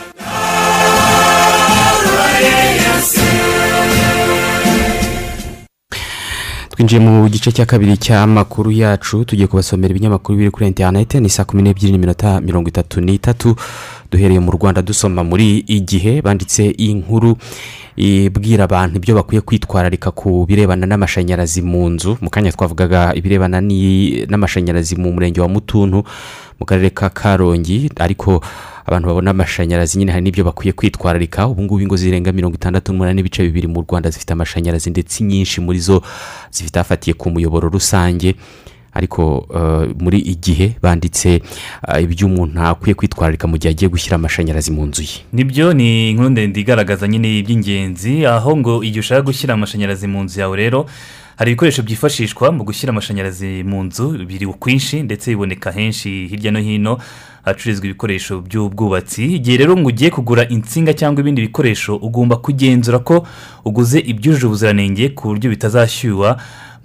Twinjiye mu gice cya kabiri cy'amakuru yacu tugiye kubasomera ibinyamakuru biri kuri interineti ni saa kumi n'ebyiri n'iminota mirongo itatu n'itatu duhereye mu rwanda dusoma muri igihe banditse iyi nkuru ibwira abantu ibyo bakwiye kwitwararika ku birebana n'amashanyarazi mu nzu mu kanya twavugaga ibirebana n'amashanyarazi mu murenge wa mutuntu mu karere ka karongi ariko abantu babona amashanyarazi nyine hari n'ibyo bakwiye kwitwararika. Ubu ngubu ingo zirenga mirongo itandatu n'umunani n'ibice bibiri mu rwanda zifite amashanyarazi ndetse inyinshi muri zo zifite afatiye ku muyoboro rusange. Ariko eh, muri igihe banditse eh, ibyo umuntu akwiye kwitwararika mu gihe agiye gushyira amashanyarazi mu nzu ye. Nibyo ni inkuru ndende igaragaza nyine iby'ingenzi. Aho ngo igihe ushaka gushyira amashanyarazi mu nzu yawe rero hari ibikoresho byifashishwa mu gushyira amashanyarazi mu nzu biri ukwinshi ndetse biboneka henshi hirya no hino hacururizwa ibikoresho by'ubwubatsi. Igihe rero ngo ugiye kugura insinga cyangwa ibindi bikoresho ugomba kugenzura ko uguze ibyujuje ubuziranenge ku buryo bitazashyuha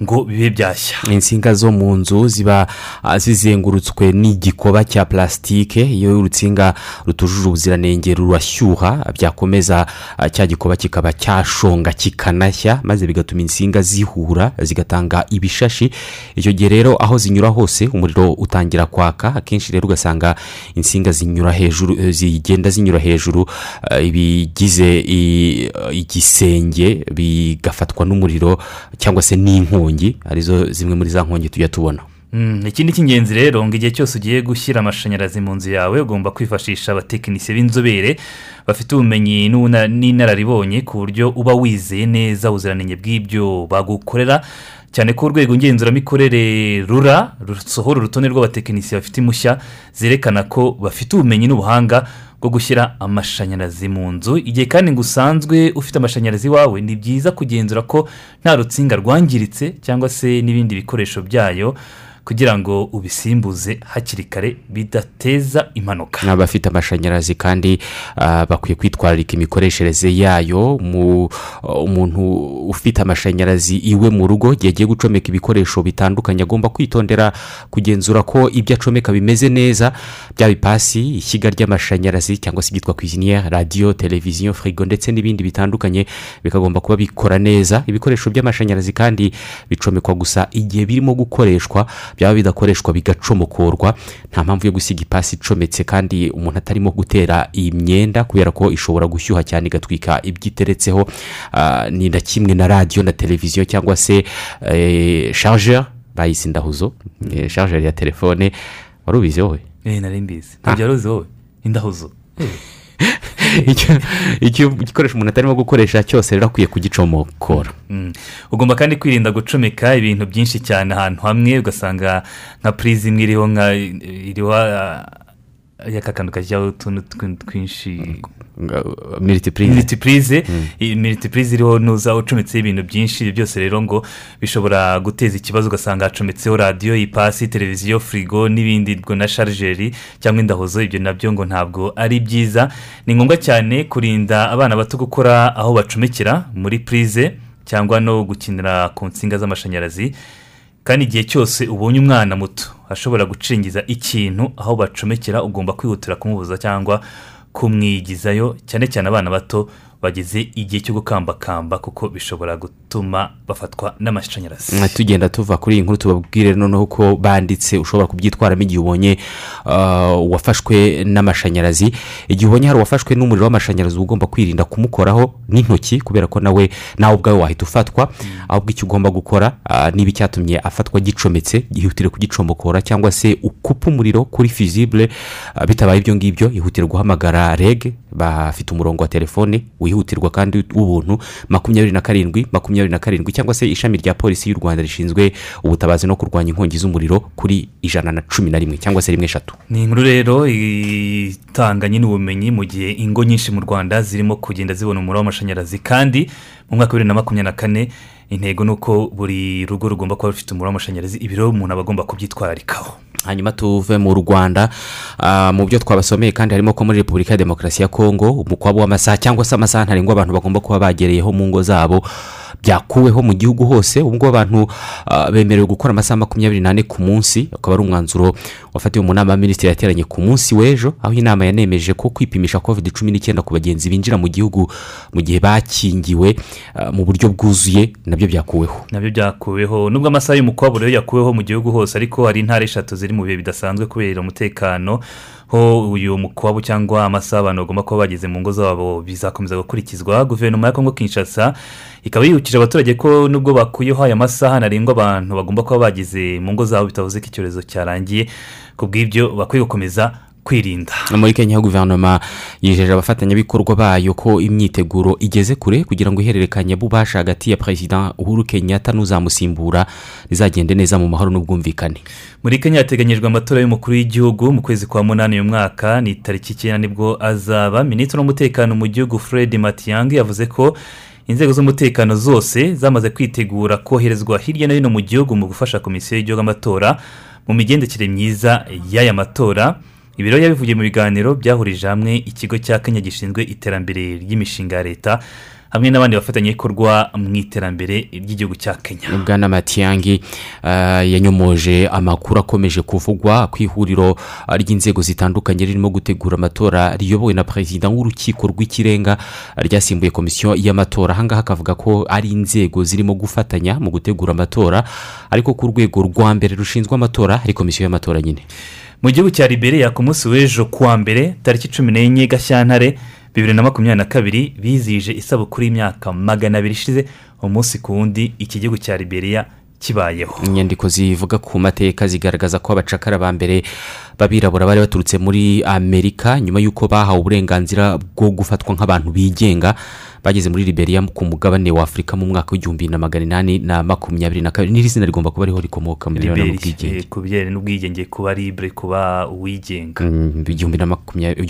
ngo bibe byashya. Insinga zo mu nzu ziba ah, zizengurutswe n'igikoba cya plasitike iyo urutsinga rutujuje ubuziranenge rurashyuha byakomeza ah, cya gikoba kikaba cyashonga kikanashya maze bigatuma insinga zihura zigatanga ibishashi. Icyo gihe rero aho zinyura hose umuriro utangira kwaka. Akenshi rero ugasanga insinga zinyura hejuru eh, zigenda zinyura hejuru ah, ibigize i- igisenge bigafatwa n'umuriro cyangwa se n'inkongi ari zo zimwe muri za nkongi tujya tubona. Mm, ikindi cy'ingenzi rero ngo igihe cyose ugiye gushyira amashanyarazi mu nzu yawe ugomba kwifashisha abatekinisiye b'inzobere bafite ubumenyi n'inararibonye ku buryo uba wizeye neza ubuziranenge bw'ibyo bagukorera. Cyane ko urwego ngenzuramikorere rura rusohora urutonde rw'abatekinisiye bafite impushya zerekana ko bafite ubumenyi n'ubuhanga bwo gushyira amashanyarazi mu nzu. Igihe kandi ngo usanzwe ufite amashanyarazi iwawe ni byiza kugenzura ko nta rutsinga rwangiritse cyangwa se n'ibindi bikoresho byayo. Kugira ngo ubisimbuze hakiri kare bidateza impanuka. Abafite amashanyarazi kandi ah, bakwiye kwitwararika imikoreshereze yayo. Mu umuntu ufite amashanyarazi iwe mu rugo igihe agiye gucomeka ibikoresho bitandukanye agomba kwitondera kugenzura ko ibyo acomeka bimeze neza. Byaba ipasi ishyiga ry'amashanyarazi cyangwa se ibyitwa kwiziniyeri radiyo televiziyo firigo ndetse n'ibindi bitandukanye bikagomba kuba bikora neza. Ibikoresho by'amashanyarazi kandi bicomekwa gusa igihe birimo gukoreshwa byaba bidakoreshwa bigacomokorwa nta mpamvu yo gusiga ipasi icometse kandi umuntu atarimo gutera iyi myenda kubera ko ishobora gushyuha cyane igatwika ibyo iteretseho Ah, ni na kimwe na radiyo na televiziyo cyangwa se eh, chargeur. Bayise indahuzo. Eh, chargeur ya telefone. Wari ubizi wowe? Eee nari mbizi. Ntabwo wari uzi wowe? Indahuzo. Icyo igikoresho umuntu atarimo gukoresha cyose rero akwiye kugicomokora. Mm. ugomba kandi kwirinda gucomeka ibintu byinshi cyane ahantu hamwe ugasanga nka purize imwe iriho nka iriho ah, y'aka kantu kajyaho utuntu twin- twinshi. Militipurize iyi militipurize iriho nuza ucometseho ibintu byinshi ibyo byose rero ngo bishobora guteza ikibazo ugasanga hacometseho radiyo ipasi televiziyo firigo n'ibindi ubwo na sharijeri cyangwa indahuzo. Ibyo na byo ngo ntabwo ari byiza. Ni ngombwa cyane kurinda abana bato gukora aho bacomekera muri purize cyangwa no gukinira ku nsinga z'amashanyarazi. Kandi igihe cyose ubonye umwana muto ashobora gucengiza ikintu aho bacomekera ugomba kwihutira kumubuza cyangwa kumwigizayo cyane cyane abana bato bageze igihe cyo gukambakamba kuko bishobora gutuma bafatwa n'amashanyarazi. Tugenda tuva kuri iyi nkuru tubabwire noneho ko banditse ushobora kubyitwaramo igihe ubonye ah, uwafashwe n'amashanyarazi. Igihe ubonye hari uwafashwe n'umuriro w'amashanyarazi uba ugomba kwirinda kumukoraho n'intoki kubera ko nawe nawe ubwawe wahita ufatwa. Ahubwo icyo ugomba gukora ah, niba icyatumye afatwa gicometse ihutire kugicomokora cyangwa se ukupa umuriro kuri fizibure ah, bitabaye ibyo ngibyo ihutire guhamagara reg bafite umurongo wa telefone wihutirwa kandi w'ubuntu makumyabiri na karindwi makumyabiri na karindwi cyangwa se ishami rya polisi y'u rwanda rishinzwe ubutabazi no kurwanya inkongi z'umuriro kuri ijana na cumi na rimwe cyangwa se rimwe eshatu. Ni inkuru rero itanganye n'ubumenyi mu gihe ingo nyinshi mu rwanda zirimo kugenda zibona umuriro w'amashanyarazi. Kandi mu mwaka wa bibiri na makumyabiri na kane intego ni uko buri rugo rugomba kuba rufite umuriro w'amashanyarazi ibi rero umuntu aba agomba kubyitwararikaho hanyuma tuve mu rwanda ah, mu byo twabasomeye kandi harimo ko muri repubulika ya demokarasi ya kongo umukwabo w'amasaha cyangwa se amasaha ntarengwa abantu bagomba kuba bagereyeho mu ngo zabo byakuweho mu gihugu hose ngubu abantu ah, bemerewe gukora amasaha makumyabiri n'ane ku munsi akaba ari umwanzuro wafatiwe mu nama ya minisitiri yateranye ku munsi w'ejo aho inama yanemeje ko kwipimisha covid cumi n'icyenda ku bagenzi binjira mu gihugu mu gihe bakingiwe ah, mu buryo bwuzuye na byo byakuweho. Nabyo byakuweho. Nubwo amasaha y'umukwabo rero yakuweho mu gihugu hose ariko hari intara eshatu ziri mu bihe bidasanzwe kubera umutekano ho uyu mukwabo cyangwa amasaha abantu bagomba kuba bageze mu ngo zabo bizakomeza gukurikizwa. Guverinoma ya kongo kinshasa ikaba yibukije abaturage ko nubwo bakuyeho aya masaha ntarengwa abantu bagomba kuba bageze mu ngo zabo bitavuze ko icyorezo cyarangiye. Ku bw'ibyo bakwiye gukomeza kwirinda. Muri kenya guverinoma yijeje abafatanyabikorwa bayo ko imyiteguro igeze kure kugira ngo ihererekanye bubasha hagati ya perezida uhuru kenyatta n'uzamusimbura rizagende neza mu mahoro n'ubwumvikane. Muri kenya hateganyijwe amatora y'umukuru w'igihugu mu kwezi kwa munani uyu mwaka. Ni tariki icyenda ni bwo azaba. Minisitiri w'umutekano mu gihugu fred matiyangi yavuze ko inzego z'umutekano zose zamaze kwitegura koherezwa hirya no hino mu gihugu mu gufasha komisiyo y'igihugu amatora mu migendekere myiza y'aya matora ibi rero yabivugiye mu biganiro byahurije hamwe ikigo cya kenya gishinzwe iterambere ry'imishinga ya leta hamwe n'abandi bafatanyabikorwa mu iterambere ry'igihugu cya kenya. Bwana matiyangi ah, yanyomoje amakuru akomeje kuvugwa ku ihuriro ry'inzego zitandukanye ririmo gutegura amatora riyobowe na perezida w'urukiko rw'ikirenga ryasimbuye komisiyo y'amatora. Ahangaha akavuga ko ari inzego zirimo gufatanya mu gutegura amatora ariko ku rwego rwa mbere rushinzwe amatora ari komisiyo y'amatora nyine. Mu gihugu cya liberia ku munsi w'ejo kuwa mbere tariki cumi n'enye gashyantare bibiri na makumyabiri na kabiri bizihije isabukuru y'imyaka magana abiri ishize umunsi ku wundi iki gihugu cya liberia kibayeho. Inyandiko zivuga ku mateka zigaragaza ko abacakara ba mbere b'abirabura bari baturutse muri amerika nyuma y'uko bahawe uburenganzira bwo gufatwa nk'abantu bigenga bageze muri liberia ku mugabane wa afurika mu mwaka w'igihumbi na magana inani na makumyabiri na kabiri. N'iri zina rigomba kuba ariho rikomoka mu birebana n'ubwigenge. ku bijyanye n'ubwigenge kuba libre kuba uwigenga. Mm, igihumbi na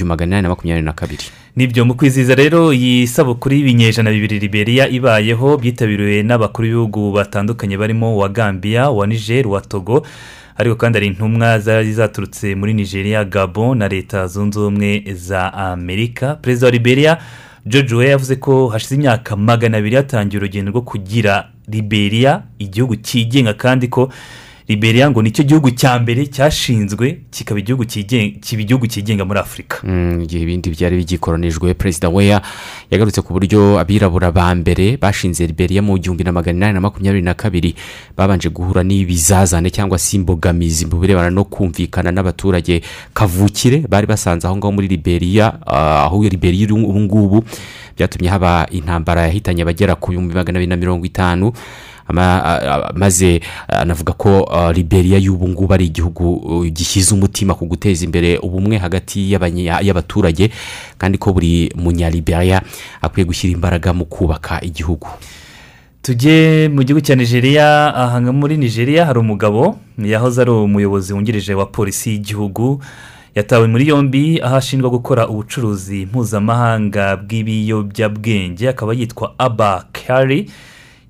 magana inani na makumyabiri na kabiri. Nibyo mu kwizihiza rero iyi sabukuru y'ibinyejana bibiri liberia ibayeho byitabiriwe n'abakuru b'ibihugu batandukanye barimo uwa gambia uwa niger uwa togo ariko kandi hari intumwa zari zaturutse muri nigeria gabon na leta zunze ubumwe za amerika. Perezida wa liberia george weah yavuze ko hashize imyaka magana abiri hatangiye urugendo rwo kugira liberia igihugu cyigenga kandi ko liberia ngo ni cyo gihugu cya mbere cyashinzwe kikaba igihugu kiba igihugu cyigenga muri afurika Mm, igihe ibindi byari bigikoronijwe perezida weya yagarutse ku buryo abirabura ba mbere bashinze liberia mu gihumbi na magana inani na makumyabiri na kabiri babanje guhura n'ibizazane cyangwa se imbogamizi mu birebana no kumvikana n'abaturage. Kavukire bari basanze aho ngaho muri liberia ah, aho liberia iri ubu ngubu byatumye haba intambara yahitanye abagera ku bihumbi magana abiri na mirongo itanu. Maze anavuga ko liberia y'ubu ngubu ari igihugu gishyize umutima ku guteza imbere ubumwe hagati y'abaturage kandi ko buri munyaliberia akwiye gushyira imbaraga mu kubaka igihugu. Tujye mu gihugu cya nigeria aha muri nigeria hari umugabo yahoze ari umuyobozi wungirije wa polisi y'igihugu yatawe muri yombi aho ashinjwa gukora ubucuruzi mpuzamahanga bw'ibiyobyabwenge akaba yitwa aba kari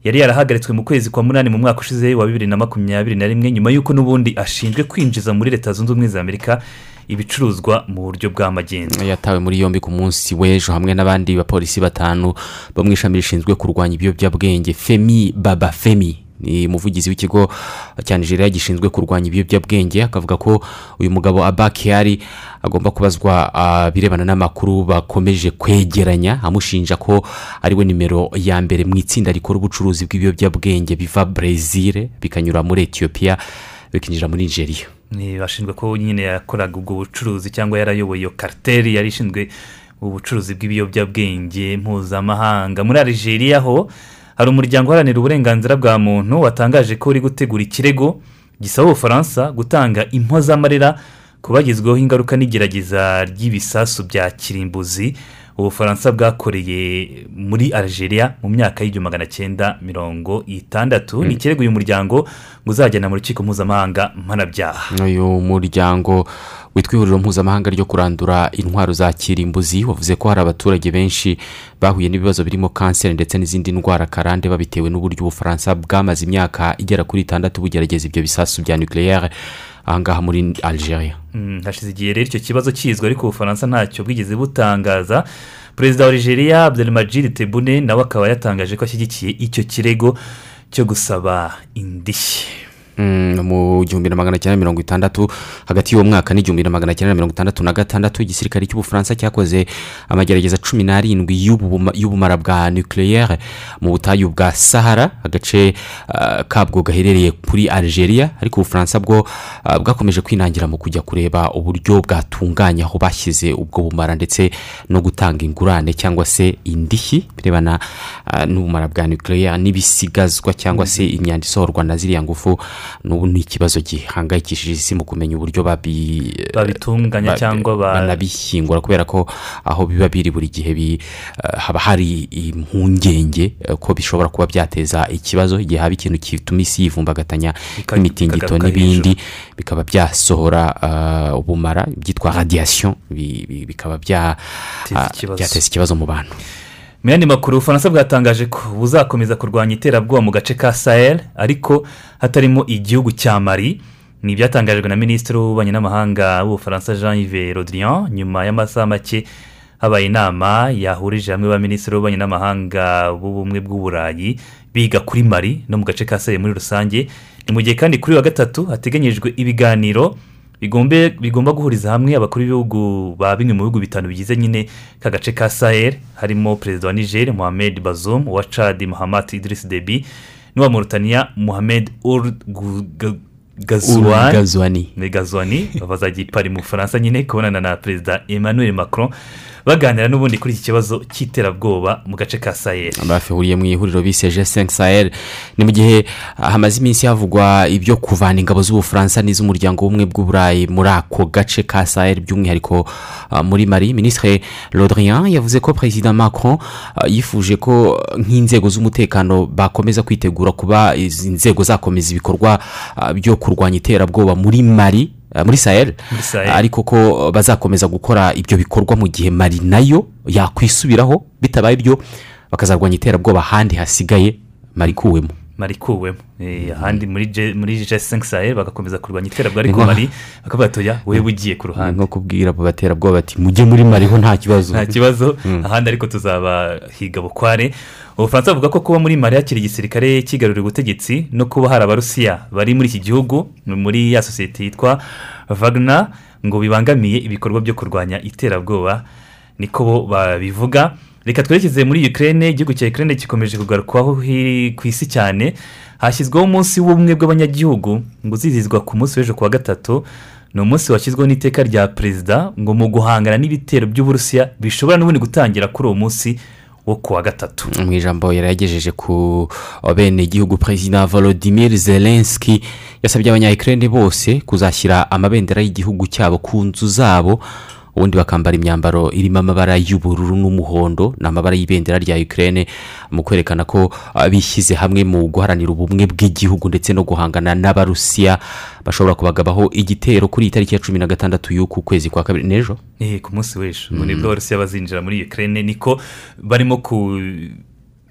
yari yarahagaritswe mu kwezi kwa munani mu mwaka ushize wa bibiri na makumyabiri na rimwe nyuma y'uko n'ubundi ashinzwe kwinjiza muri leta zunze ubumwe za amerika ibicuruzwa mu buryo bw'amagendu yatawe muri yombi ku munsi w'ejo hamwe n'abandi bapolisi batanu bo mu ishami rishinzwe kurwanya ibiyobyabwenge femi baba femi. Ni umuvugizi w'ikigo cya nigeria gishinzwe kurwanya ibiyobyabwenge akavuga ko uyu mugabo abakiyari agomba kubazwa ah, birebana n'amakuru bakomeje kwegeranya amushinja ko ari we nimero ya mbere mu itsinda rikora ubucuruzi bw'ibiyobyabwenge biva brezil bikanyura muri etiyopiya bikinjira muri nigeria. Ni bashinzwe ko nyine yakoraga ubwo bucuruzi cyangwa yarayoboye iyo kariteri yari ishinzwe ubucuruzi bw'ibiyobyabwenge mpuzamahanga. Muri Algeria ho hari umuryango uharanira uburenganzira bwa muntu watangaje ko uri gutegura ikirego gisaba ubufaransa gutanga impozamarira ku bagizweho ingaruka n'igerageza ry'ibisasu bya kirimbuzi. Ubufaransa bwakoreye muri Algeria mu myaka y'igihumbi magana cyenda mirongo itandatu. Ni ikirego uyu muryango ngo uzajyana mu rukiko mpuzamahanga mpanabyaha. Uyu muryango witwa ihuriro mpuzamahanga ryo kurandura intwaro za kirimbuzi wavuze ko hari abaturage benshi bahuye n'ibibazo birimo kanseri ndetse n'izindi ndwara karande babitewe n'uburyo ubufaransa bwamaze imyaka igera kuri itandatu bugerageza ibyo bisasu bya nucleaire ahangaha muri algeria. Mm, hashize igihe rero icyo kibazo kizwi ariko ubufaransa ntacyo bwigeze butangaza. Perezida wa nigeria abdelmajid tebune nawe akaba yatangaje ko ashyigikiye icyo kirego cyo gusaba indishyi. Mu gihumbi na magana cyenda mirongo itandatu hagati y'uwo mwaka n'igihumbi na magana cyenda mirongo itandatu na gatandatu igisirikare cy'ubufaransa cyakoze amagerageza cumi n'arindwi y'ubuma- y'ubumara bwa nucleaire mu butayu bwa sahara agace ah, kabwo gaherereye kuri algeria ariko ubufaransa bwo ah, bwakomeje kwinangira mu kujya kureba uburyo bwatunganya aho bashyize ubwo bumara ndetse no gutanga ingurane cyangwa se indishyi birebana ah, n'ubumara bwa nucleaire n'ibisigazwa cyangwa se imyanda isohorwa na ziriya ngufu n'ubu ni ikibazo gihangayikishije isi mu kumenya uburyo babi Babitunganya ba- cyangwa ba- banabishyingura kubera ko aho biba biri buri gihe bi- eh, haba hari impungenge eh, ko bishobora kuba byateza ikibazo. Igihe haba ikintu gituma isi yivumbagatanya nk'imitingito n'ibindi bikaba byasohora eh, ubumara byitwa radiyasiyo bi- bi- bikaba byateza ikibazo mu bantu. Mu yandi makuru ubufaransa bwatangaje ko buzakomeza kurwanya iterabwoba mu gace ka sahel ariko hatarimo igihugu cya mari ni ibyatangajwe na minisitiri w'ububanyi n'amahanga w'ubufaransa jean yves rodrian nyuma y'amasaha make habaye inama yahurije hamwe ba minisitiri w'ububanyi n'amahanga b'ubumwe bw'uburayi biga kuri mari no mu gace ka sahel muri rusange. Ni mu gihe kandi kuri wa gatatu hateganyijwe ibiganiro bigomba guhuriza hamwe abakuru b'ibihugu ba bimwe mu bihugu bitanu bigize nyine ka gace ka sahel harimo perezida wa niger mohamed bazoum uwa chad muhammad idris debi n'uwa mauritania mohamed ur Gu- Ga- Ur Gazouani. ni gazwani bazajya i Paris mu bufaransa nyine kubonana na perezida emmanuel macron baganira n'ubundi kuri iki kibazo cy'iterabwoba mu gace ka sahel. Bafihuriye mu ihuriro bise g5 sahel. Ni mu gihe ah, hamaze iminsi havugwa ibyo kuvana ingabo z'ubufaransa n'iz'umuryango w'ubumwe bw'uburayi muri ako gace ka sahel by'umwihariko ah, muri mari minisitiri rodrian yavuze ko perezida macron ah, yifuje ko nk'inzego z'umutekano bakomeza kwitegura kuba izi nzego zakomeza ibikorwa byo kurwanya iterabwoba muri mari muri sahel Muri Sahel. ariko ko bazakomeza gukora ibyo bikorwa mu gihe mari na yo yakwisubiraho bitabaye ibyo bakazarwanya iterabwoba ahandi hasigaye mari ikuwemo marikuwemo Eh, ahandi muri G- muri g5 sahel bagakomeza kurwanya iterabwoba ariko mari bakavuga atoya wowe ugiye ku ruhande. nko kubwira abo baterabwoba bati mujye muri mari ho nta kibazo. Nta kibazo. Mm. ahandi ariko tuzabahiga bukware. Ubufaransa buvuga ko kuba muri mari hakiri igisirikare kigarurira ubutegetsi no kuba hari abarusiya bari muri iki gihugu muri ya sosiyete yitwa vagna ngo bibangamiye ibikorwa byo kurwanya iterabwoba niko bo babivuga. Reka twerekeze muri ukraine igihugu cya ukraine gikomeje kugarukwaho ku isi cyane. Hashyizweho umunsi w'ubumwe bw'abanyagihugu ngo uzizihizwa ku munsi w'ejo ku wa gatatu. Ni umunsi washyizweho n'iteka rya perezida ngo mu guhangana n'ibitero by'uburusiya bishobora n'ubundi gutangira kuri uwo munsi wo ku wa gatatu. Mu ijambo yari yagejeje ku bene igihugu perezida volodimir zelenski yasabye abanyayikirere bose kuzashyira amabendera y'igihugu cyabo ku nzu zabo ubundi bakambara imyambaro irimo amabara y'ubururu n'umuhondo ni amabara y'ibendera rya ukraine mu kwerekana ko ah, bishyize hamwe mu guharanira ubumwe bw'igihugu ndetse no guhangana n'abarusiya. Bashobora kubagabaho igitero kuri iyi tariki ya cumi na gatandatu y'uku kwezi kwa kabiri. N'ejo? Eh, ku munsi w'ejo. Ngo ni bwo abarusiya bazinjira muri ukraine niko barimo ku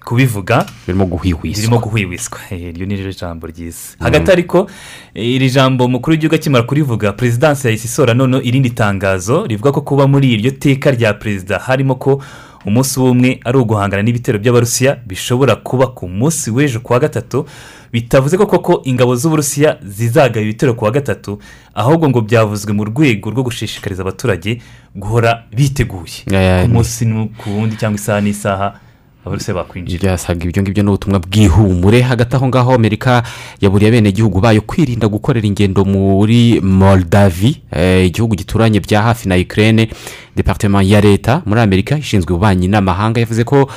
kubivuga. Birimo guhwihwiswa birimo guhwihwiswa iryo ni ryo jambo ryiza. Hagati ariko iri jambo mukuru w'igihugu akimara kurivuga perezidansi yahise isora noneho irindi tangazo rivuga ko kuba muri iryo teka rya perezida harimo ko umunsi w'umwe ari uguhangana n'ibitero by'abarusiya bishobora kuba ku munsi w'ejo ku wa gatatu bitavuze ko koko ingabo z'uburusiya zizagaba ibitero ku wa gatatu ahubwo ngo byavuzwe mu rwego rwo gushishikariza abaturage guhora biteguye. Ku munsi ku wundi cyangwa isaha n'isaha. Abarusiya bakwinjira byasaga ibyo ngibyo ni ubutumwa bw'ihumure hagati aho ngaho amerika yaburiye abenegihugu bayo kwirinda gukorera ingendo muri moldavi igihugu gituranye bya hafi na ukraine departement ya leta muri amerika ishinzwe ububanyi n'amahanga yavuze ko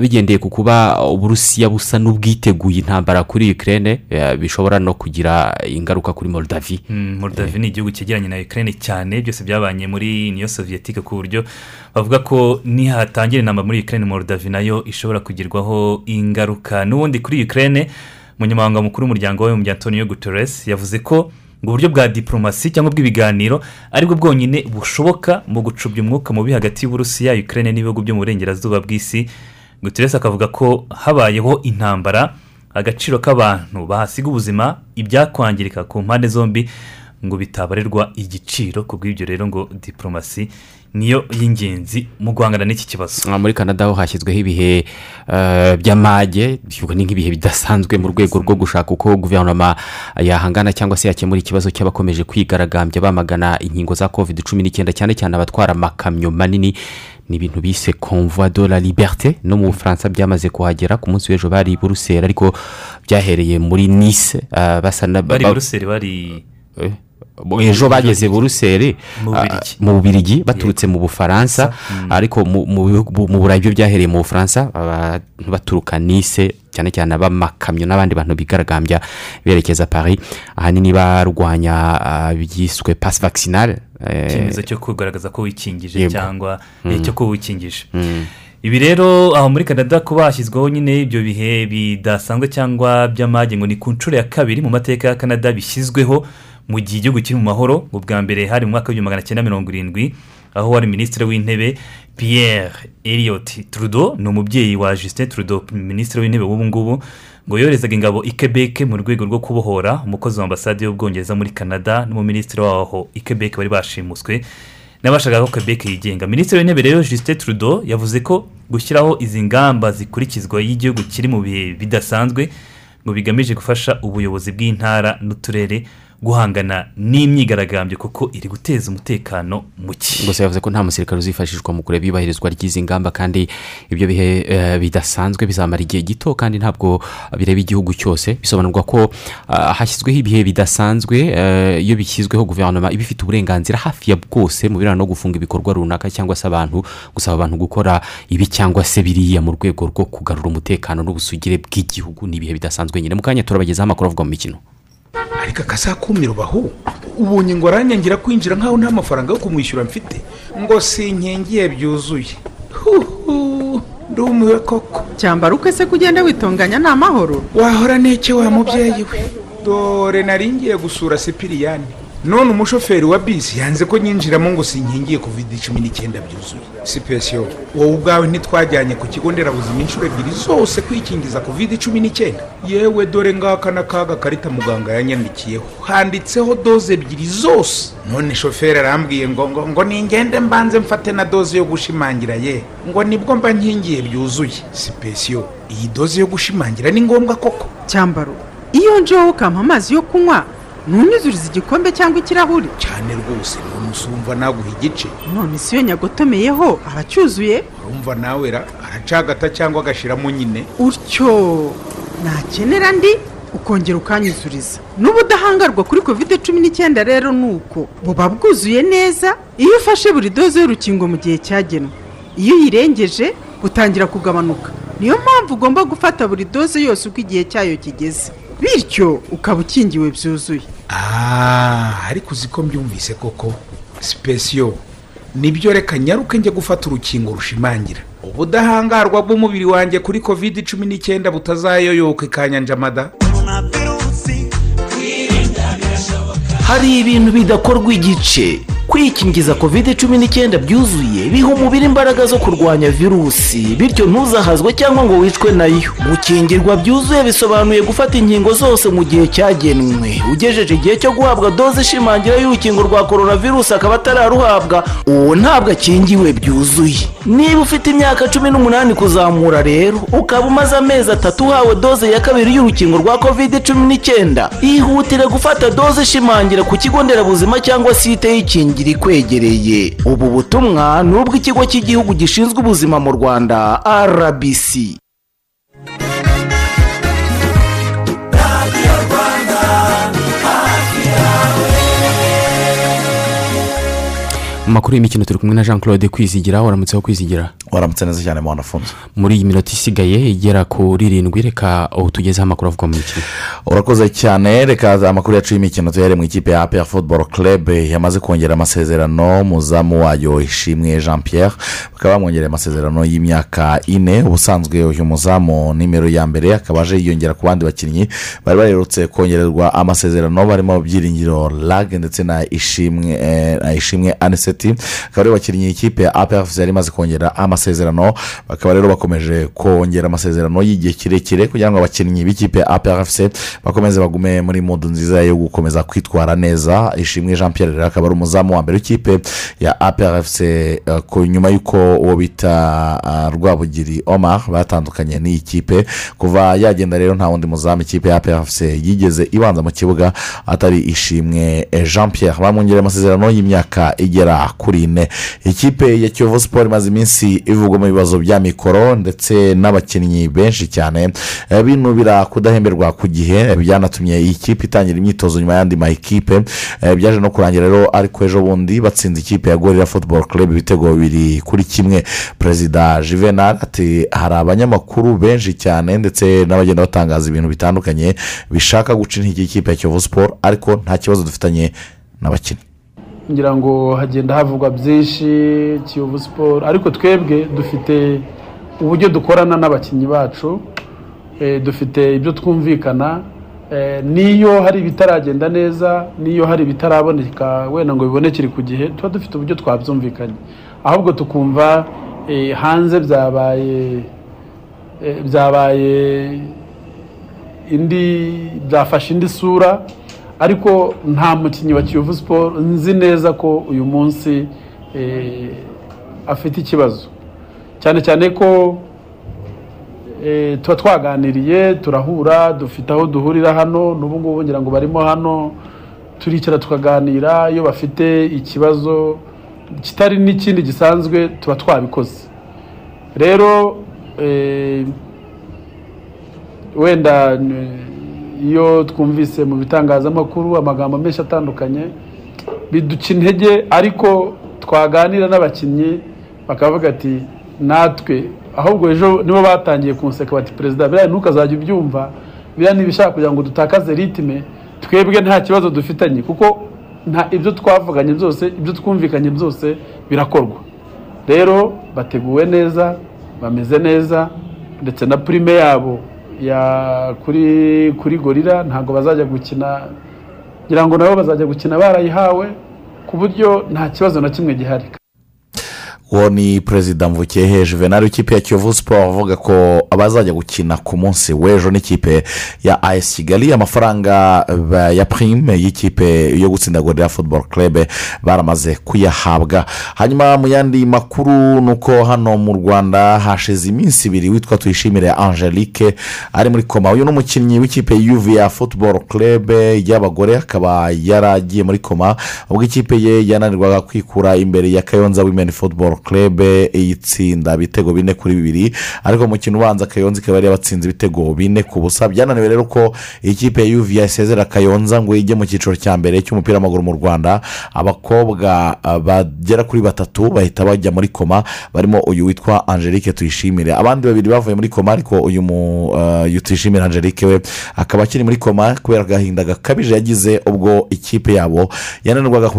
bigendeye ku kuba uburusiya busa n'ubwiteguye intambara kuri eh, bishobora no kugira ingaruka kuri moldavi moldavi ni igihugu cyegeranye na ukraine cyane byose byabanye muri niyo soviyetike ku buryo bavuga ko nihatangira inama muri ukraine moldavi na yo ishobora kugirwaho ingaruka. N'ubundi kuri ukraine umunyamabanga mukuru w'umuryango w'abibumbye antonio guterres yavuze ko ngo uburyo bwa diporomasi cyangwa bw'ibiganiro ari bwo bwonyine bushoboka mu gucubya umwuka mubi hagati y'uburusiya ukraine n'ibihugu byo mu burengerazuba bw'isi. Guterres akavuga ko habayeho intambara agaciro k'abantu bahasiga ubuzima ibyakwangirika ku mpande zombi ngo bitabarirwa igiciro. Ku bw'ibyo rero ngo diporomasi niyo y'ingenzi mu guhangana n'iki kibazo. Ah, muri canada ho hashyizweho ibihe eh, by'amage ni nk'ibihe bidasanzwe mu rwego rwo gushaka uko guverinoma yahangana cyangwa se yakemura ikibazo cy'abakomeje kwigaragambya bamagana inkingo za covid cumi n'icyenda cyane cyane abatwara amakamyo manini ni ibintu bise convoi de la liberté. No mu bufaransa byamaze kuhagera ku munsi w'ejo bari i buruseli ariko byahereye muri nice ah, basa na bari ba- buruseli bari Eh, ejo bageze buruseli Mu ah, Bubiligi. mu bubirigi baturutse mu bufaransa ariko mu- burayi byo byahereye mu bufaransa abantu baturuka nise cyane cyane ab'amakamyo n'abandi bantu bigaragambya berekeza paris. Ahanini barwanya ah, ibyiswe pasi vakisinale icyemezo cyo kugaragaza ko wikingije cyangwa Mm. eh, cyo ko wikingije. Mm. ibi rero aho muri canada kuba hashyizweho nyine ibyo bihe bidasanzwe cyangwa by'amage ngo ni ku nshuro ya kabiri mu mateka ya canada bishyizweho mu gihe igihugu kiri mu mahoro ngo bwa mbere hari mu mwaka w'igihumbi magana cyenda mirongo irindwi aho wari minisitiri w'intebe pierre elliot trudeau ni umubyeyi wa justin trudeau minisitiri w'intebe w'ubu ngubu ngo yoherezaga ingabo i quebec mu rwego rwo kubohora umukozi wa ambasade y'ubwongereza muri canada n'umuminisitiri waho i quebec bari bashimuswe n'abashakaga ko quebec yigenga. Minisitiri w'intebe rero justin trudeau yavuze ko gushyiraho izi ngamba zikurikizwa iyo igihugu kiri mu bihe bidasanzwe ngo bigamije gufasha ubuyobozi bw'intara n'uturere guhangana n'imyigaragambyo kuko iri guteza umutekano muke. Gusa yavuze ko nta musirikare uzifashishwa mu kureba iyubahirizwa ry'izi ngamba kandi ibyo bihe eh, bidasanzwe bizamara igihe gito kandi ntabwo bireba igihugu cyose. Bisobanurwa ko ah, hashyizweho ibihe bidasanzwe eh, iyo bishyizweho guverinoma iba ifite uburenganzira hafi ya bwose mu birebana no gufunga ibikorwa runaka cyangwa se abantu gusaba abantu gukora ibi cyangwa se biriya mu rwego rwo kugarura umutekano n'ubusugire bw'igihugu ni ibihe bidasanzwe nyine. Mu kanya turabagezaho amakuru avuga mu mikino. Ariko akazakumira ubaho ubonye ngo aranyangira kwinjira nkaho nta mafaranga yo kumwishyura mfite ngo sinkingiye byuzuye. Ndumiwe koko. Cyambara uko se kugenda witunganya ni amahoro wahora neke wa mubyeyi we? Dore nari ngiye gusura sipiriyani. None umushoferi wa bisi yanze ko nyinjiramo ngo sinkingiye kovide cumi n'icyenda byuzuye sipesiyo wowe ubwawe ntitwajyanye ku kigo nderabuzima inshuro ebyiri zose kwikingiza kovide cumi n'icyenda yewe dore ngaka n'akaga karita muganga yanyandikiyeho handitseho doze ebyiri zose. None shoferi arambwiye ngo ngo ngo ningende mbanze mfate na doze yo gushimangira ye. Ngo ni bwo mba nkingiye byuzuye. Sipesiyo iyi doze yo gushimangira ni ngombwa koko? Cyambaro iyo njeho ukampa amazi yo kunywa ntunyuzurize igikombe cyangwa ikirahuri cyane rwose none usumva naguha igice. None si iyo nyagotomeyeho aba acyuzuye urumva nawe ra aracagata cyangwa agashyiramo nyine? Utyo nakenera ndi? Ukongera ukanyuzuriza. N'ubudahangarwa kuri kovide cumi n'icyenda rero ni uko buba bwuzuye neza iyo ufashe buri doze y'urukingo mu gihe cyagenwe. Iyo uyirengeje butangira kugabanuka. Niyo mpamvu ugomba gufata buri doze yose uko igihe cyayo kigeze. Bityo ukaba ukingiwe byuzuye. Ariko uzi ko mbyumvise koko? Sipesiyo ni byo reka nyaruke njye gufata urukingo rushimangira. Ubudahangarwa bw'umubiri wanjye kuri kovide cumi n'icyenda butazayoyoka ikanyanjamada hari ibintu bidakorwa igice. Kwikingiza kovide cumi n'icyenda byuzuye biha umubiri imbaraga zo kurwanya virusi. Bityo ntuzahazwe cyangwa ngo wicwe na yo. Gukingirwa byuzuye bisobanuye gufata inkingo zose mu gihe cyagenwe. Ugejeje igihe cyo guhabwa doze ishimangira y'urukingo rwa coronavirus akaba atararuhabwa uwo ntabwo akingiwe byuzuye. Niba ufite imyaka cumi n'umunani kuzamura rero ukaba umaze amezi atatu uhawe doze ya kabiri y'urukingo rwa kovide cumi n'icyenda ihutire gufata doze ishimangira ku kigo nderabuzima cyangwa site y'ikingira. Ikwegereye ubu butumwa ni ubw'ikigo cy'igihugu gishinzwe ubuzima mu rwanda rbc mu makuru y'imikino turi kumwe na jean claude kwizigira waramutseho kwizigira? Waramutse neza cyane mwana afunze muri iyi minota isigaye igera kuri irindwi reka tugezeho amakuru avuga mu mikino. Urakoze cyane reka amakuru yacu y'imikino tuyahere mu ikipe ya apr football club. Yamaze kongera amasezerano muzamu wayo ishimwe jean pierre bakaba bamwongereye amasezerano y'imyaka ine. Ubusanzwe uyu muzamu nimero ya mbere akaba aje yiyongera ku bandi bakinnyi bari baherutse kongererwa amasezerano barimo byiringiro lag ndetse na ishimwe eh, aniseti akaba ari bo bakinnyi ikipe ya apr yari imaze kongera amasezerano bakaba rero bakomeje kongera amasezerano y'igihe kirekire kugira ngo abakinnyi b'ikipe ya aprfc bakomeze bagume muri mudu nziza yo gukomeza kwitwara neza. Ishimwe jean pierre rero akaba ari umuzamu wa mbere w'ikipe ya aprfc eh, nyuma y'uko uwo bita ah, rwabugiri omar batandukanye n'iyi kipe kuva yagenda rero nta wundi muzamu ikipe ya aprfc yigeze ibanza mu kibuga atari ishimwe eh, jean pierre. Bamwongereye amasezerano y'imyaka igera kuri ine. Ikipe ya kiyovu siporo imaze iminsi ivugwa mu bibazo bya mikoro ndetse n'abakinnyi benshi cyane. Eh, binubira kudahemberwa ku gihe. Eh, byanatumye iyi kipe itangira imyitozo nyuma y'andi ma ekipe Eh, byaje no kurangira rero ariko ejo bundi batsinze ikipe ya gorira futuboro club ibitego bibiri kuri kimwe. Perezida juvenal ati hari abanyamakuru benshi cyane ndetse n'abagenda batangaza ibintu bitandukanye bishaka guca intege ikipe ya kiyovu siporo ariko nta kibazo dufitanye n'abakinnyi. Ngira ngo hagenda havugwa byinshi kiyovu siporo ariko twebwe dufite uburyo dukorana n'abakinnyi bacu eh, dufite ibyo twumvikana eh, n'iyo hari ibitaragenda neza n'iyo hari ibitaraboneka wenda ngo bibonekere ku gihe tuba dufite uburyo twabyumvikanye. Ahubwo tukumva eh, hanze byabaye byabaye indi byafashe indi sura ariko nta mukinnyi wa kiyovu siporo nzi neza ko uyu munsi eh, afite ikibazo. Cyane cyane ko eh, tuba twaganiriye turahura dufite aho duhurira hano n'ubu ngubu ngira ngo barimo hano turicara tukaganira iyo bafite ikibazo kitari n'ikindi gisanzwe tuba twabikoze. Rero eh, wenda iyo twumvise mu bitangazamakuru amagambo menshi atandukanye biduca intege ariko twaganira n'abakinnyi bakavuga ati natwe. Ahubwo ejo nibo batangiye kunseka bati perezida biriya ntukazajya ubyumva biriya ni kugira ngo dutakaze ritime twebwe nta kibazo dufitanye kuko nta ibyo twavuganye byose ibyo twumvikanye byose birakorwa. Rero bateguwe neza bameze neza ndetse na purime yabo ya kuri gorira ntabwo bazajya gukina. Ngira ngo nabo bazajya gukina barayihawe ku buryo nta kibazo na kimwe gihari. Uwo ni perezida mvukehe juvenal w'ikipe ya kiyovu siporo avuga ko abazajya gukina ku munsi w'ejo n'ikipe ya ayesi kigali. Amafaranga ba- ya prime y'ikipe yo gutsinda gorira futuboro club baramaze kuyahabwa. Hanyuma mu yandi makuru ni uko hano mu rwanda hashize iminsi ibiri witwa tuyishimire angelique ari muri koma. Uyu ni umukinnyi w'ikipe yuviya futuboro club y'abagore akaba yaragiye muri koma ubwo ikipe ye yananirwaga kwikura imbere ya kayonza wimeni futuboro club yitsinda ibitego bine kuri bibiri. Ariko mu mukino ubanza kayonza ikaba yari yabatsinze ibitego bine ku busa. Byananiwe rero ko iyi kipe ya yuviya isezera kayonza ngo ijye mu cyiciro cya mbere cy'umupira w'amaguru mu rwanda. Abakobwa ah, bagera kuri batatu bahita bajya muri koma. Barimo uyu witwa angelique tuyishimire. Abandi babiri bavuye muri koma ariko uyu mu uyu tuyishimire angelique we akaba akiri muri koma kubera agahinda gakabije yagize ubwo ikipe yabo yananirwaga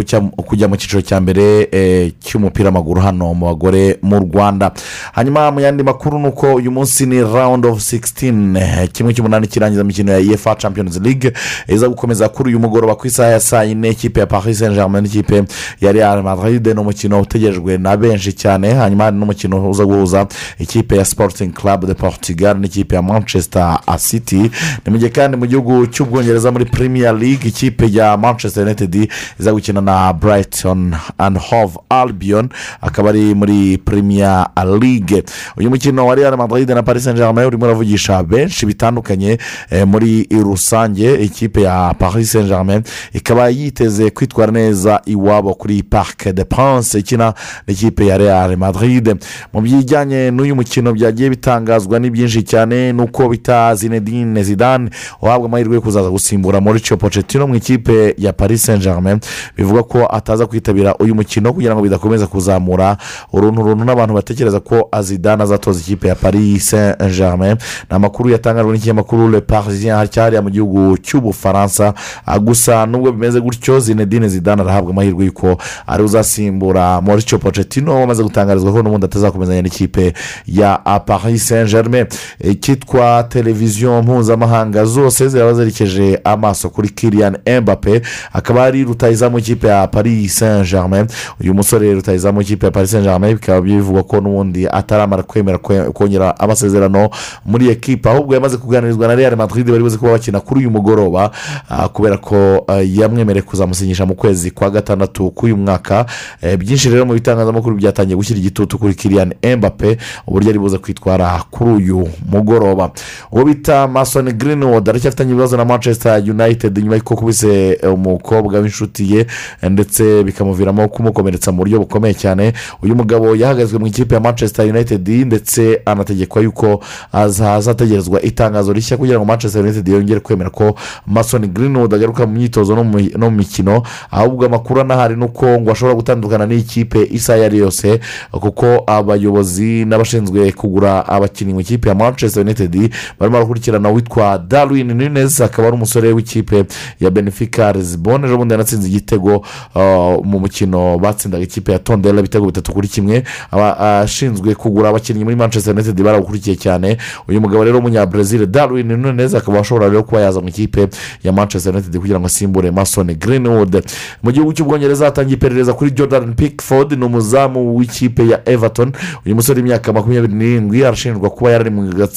kujya mu cyiciro cya mbere eh, cy'umupira w'amaguru hano. Mu bagore mu rwanda. Hanyuma mu yandi makuru ni uko uyu munsi ni round of 16 eh, kimwe cy'umunani kirangiza imikino ya efa champions league. Iza gukomeza kuri uyu mugoroba ku isaha ya saa yine ikipe ya paris saint germain n'ikipe ya real madrid. Ni umukino utegerejwe na benshi cyane. Hanyuma hari n'umukino uza guhuza ikipe ya sporting club de portugal n'ikipe ya manchester city. Ni gihe kandi mu gihugu cy'ubwongereza muri premier league ikipe ya manchester united iza gukina na brighton and hove albion. Akaba ari muri premier league. Uyu mukino wa real madrid na paris saint germain urimo uravugisha benshi bitandukanye eh, muri rusange. Ikipe ya paris saint germain ikaba yiteze kwitwara neza iwabo kuri parc de prince ikina n'ikipe ya real madrid. Mu bijyanye n'uyu mukino byagiye bitangazwa ni byinshi cyane nuko bita zinedine zidane uhabwa amahirwe yo kuzaza gusimbura mauricio pochettino mu ikipe ya paris saint germain bivuga ko ataza kwitabira uyu mukino kugira ngo bidakomeza kuzamura uruntu runtu n'abantu batekereza ko azidane azatoza ikipe ya paris saint germain ni amakuru yatangajwe n'ikinyamakuru le parisien cyariya mu gihugu cy'ubufaransa. Gusa nubwo bimeze gutyo zinedine zidane arahabwa amahirwe y'uko ari uzasimbura mauricio pochettino wamaze gutangarizwa ko n'ubundi atazakomezanya n'ikipe ya paris saint germain icyitwa televiziyo mpuzamahanga zose ziraba zerekeje amaso kuri kiriyan embape akaba ari rutayizamu ikipe ya paris saint germain uyu musore rutayizamu ikipe ya paris germain bikaba bivugwa ko n'ubundi ataramara kwemera kwe- kongera amasezerano muri ekipa ahubwo yamaze kuganirizwa na real madrid bari buze kuba bakina kuri uyu mugoroba ah, kubera ko ah, yamwemereye kuzamusinyisha mu kwezi kwa gatandatu k'uyu mwaka. Eh, byinshi rero mu bitangazamakuru byatangiye gushyira igitutu kuri kiriyan embape uburyo ari buze kwitwara kuri uyu mugoroba. Uwo bita masoni greenwood aracyafitanye ibibazo na manchester united nyuma y'uko kubise eh, umukobwa w'inshuti ye eh, ndetse bikamuviramo kumukomeretsa mu buryo bukomeye cyane. Uyu mugabo yahagazwe mu ikipe ya manchester united ndetse anategekwa yuko aza- hazategerezwa itangazo rishya kugira ngo manchester united yongere kwemera ko masoni greenwood agaruka mu myitozo no mu no mu mikino ahubwo amakuru anahari ni uko ngo ashobora gutandukana n'ikipe isaha iyo ari yo yose kuko abayobozi n'abashinzwe kugura abakinnyi mu ikipe ya manchester united barimo barakurikirana witwa darwin nunez akaba ari umusore w'ikipe ya benefica lisbon. Ejo bundi yanatsinze igitego uh, mu mukino batsindaga ikipe ya tondela ibitego bitatu kuri kimwe Aba- ashinzwe kugura abakinnyi muri manchester united barawukurikiye cyane. Uyu mugabo rero w'umunyabrazil darwin nunez akaba ashobora rero kuba yaza mu ikipe ya manchester united kugira ngo asimbure mason greenwood. Mu gihugu cy'ubwongereza hatangiye iperereza kuri jordan pickford ni umuzamu w'ikipe ya everton. Uyu musore w'imyaka makumyabiri n'irindwi arashinjwa kuba yari ari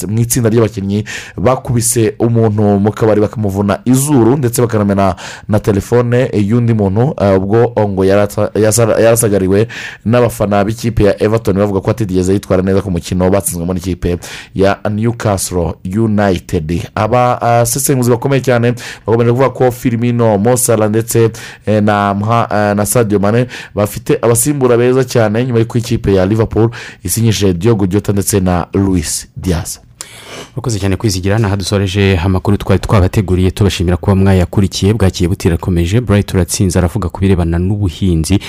mu itsinda ry'abakinnyi bakubise umuntu mu kabari bakamuvuna izuru ndetse bakanamena na telefone. Y'undi muntu eh, ubwo ngo yarasagariwe n'abafana b'ikipe ya everton bavuga ko atigeze yitwara neza ku mukino batsinzwe muri ikipe ya newcastle united. Abasesenguzi bakomeye cyane bakomeje kuvuga ko filimino mosara ndetse eh, na eh, na sadio mane bafite abasimbura beza cyane nyuma y'uko ikipe ya liverpool isinyishije diogo jota ndetse na louis diaz. Urakoze cyane kwizigira naho dusoreje amakuru twari twabateguriye tubashimira kuba mwayakurikiye bwakiye butirakomeje. Burayiti turatsinze aravuga ku birebana n'ubuhinzi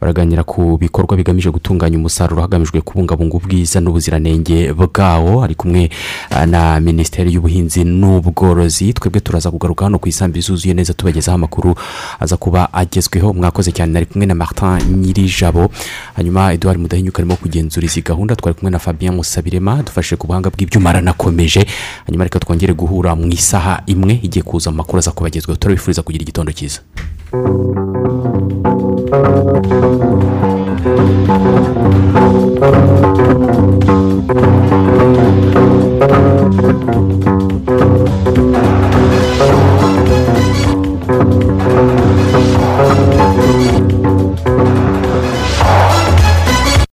baraganira ku bikorwa bigamije gutunganya umusaruro hagamijwe kubungabunga ubwiza n'ubuziranenge bwawo. Ari kumwe ah, na minisiteri y'ubuhinzi n'ubworozi. Twebwe turaza kugaruka hano ku isambu izuzuye neza tubagezaho amakuru aza kuba agezweho. Mwakoze cyane nari kumwe na martin nyirijabo. Hanyuma eduard mudahinyuka arimo kugenzura izi gahunda. Twari kumwe na fabien musabirema dufashe ku buhanga bw'ibyuma aranakomeje twabagejeje hanyuma reka twongere guhura mu isaha imwe igiye kuza amakuru aza kubagezweho turabifuriza kugira igitondo cyiza.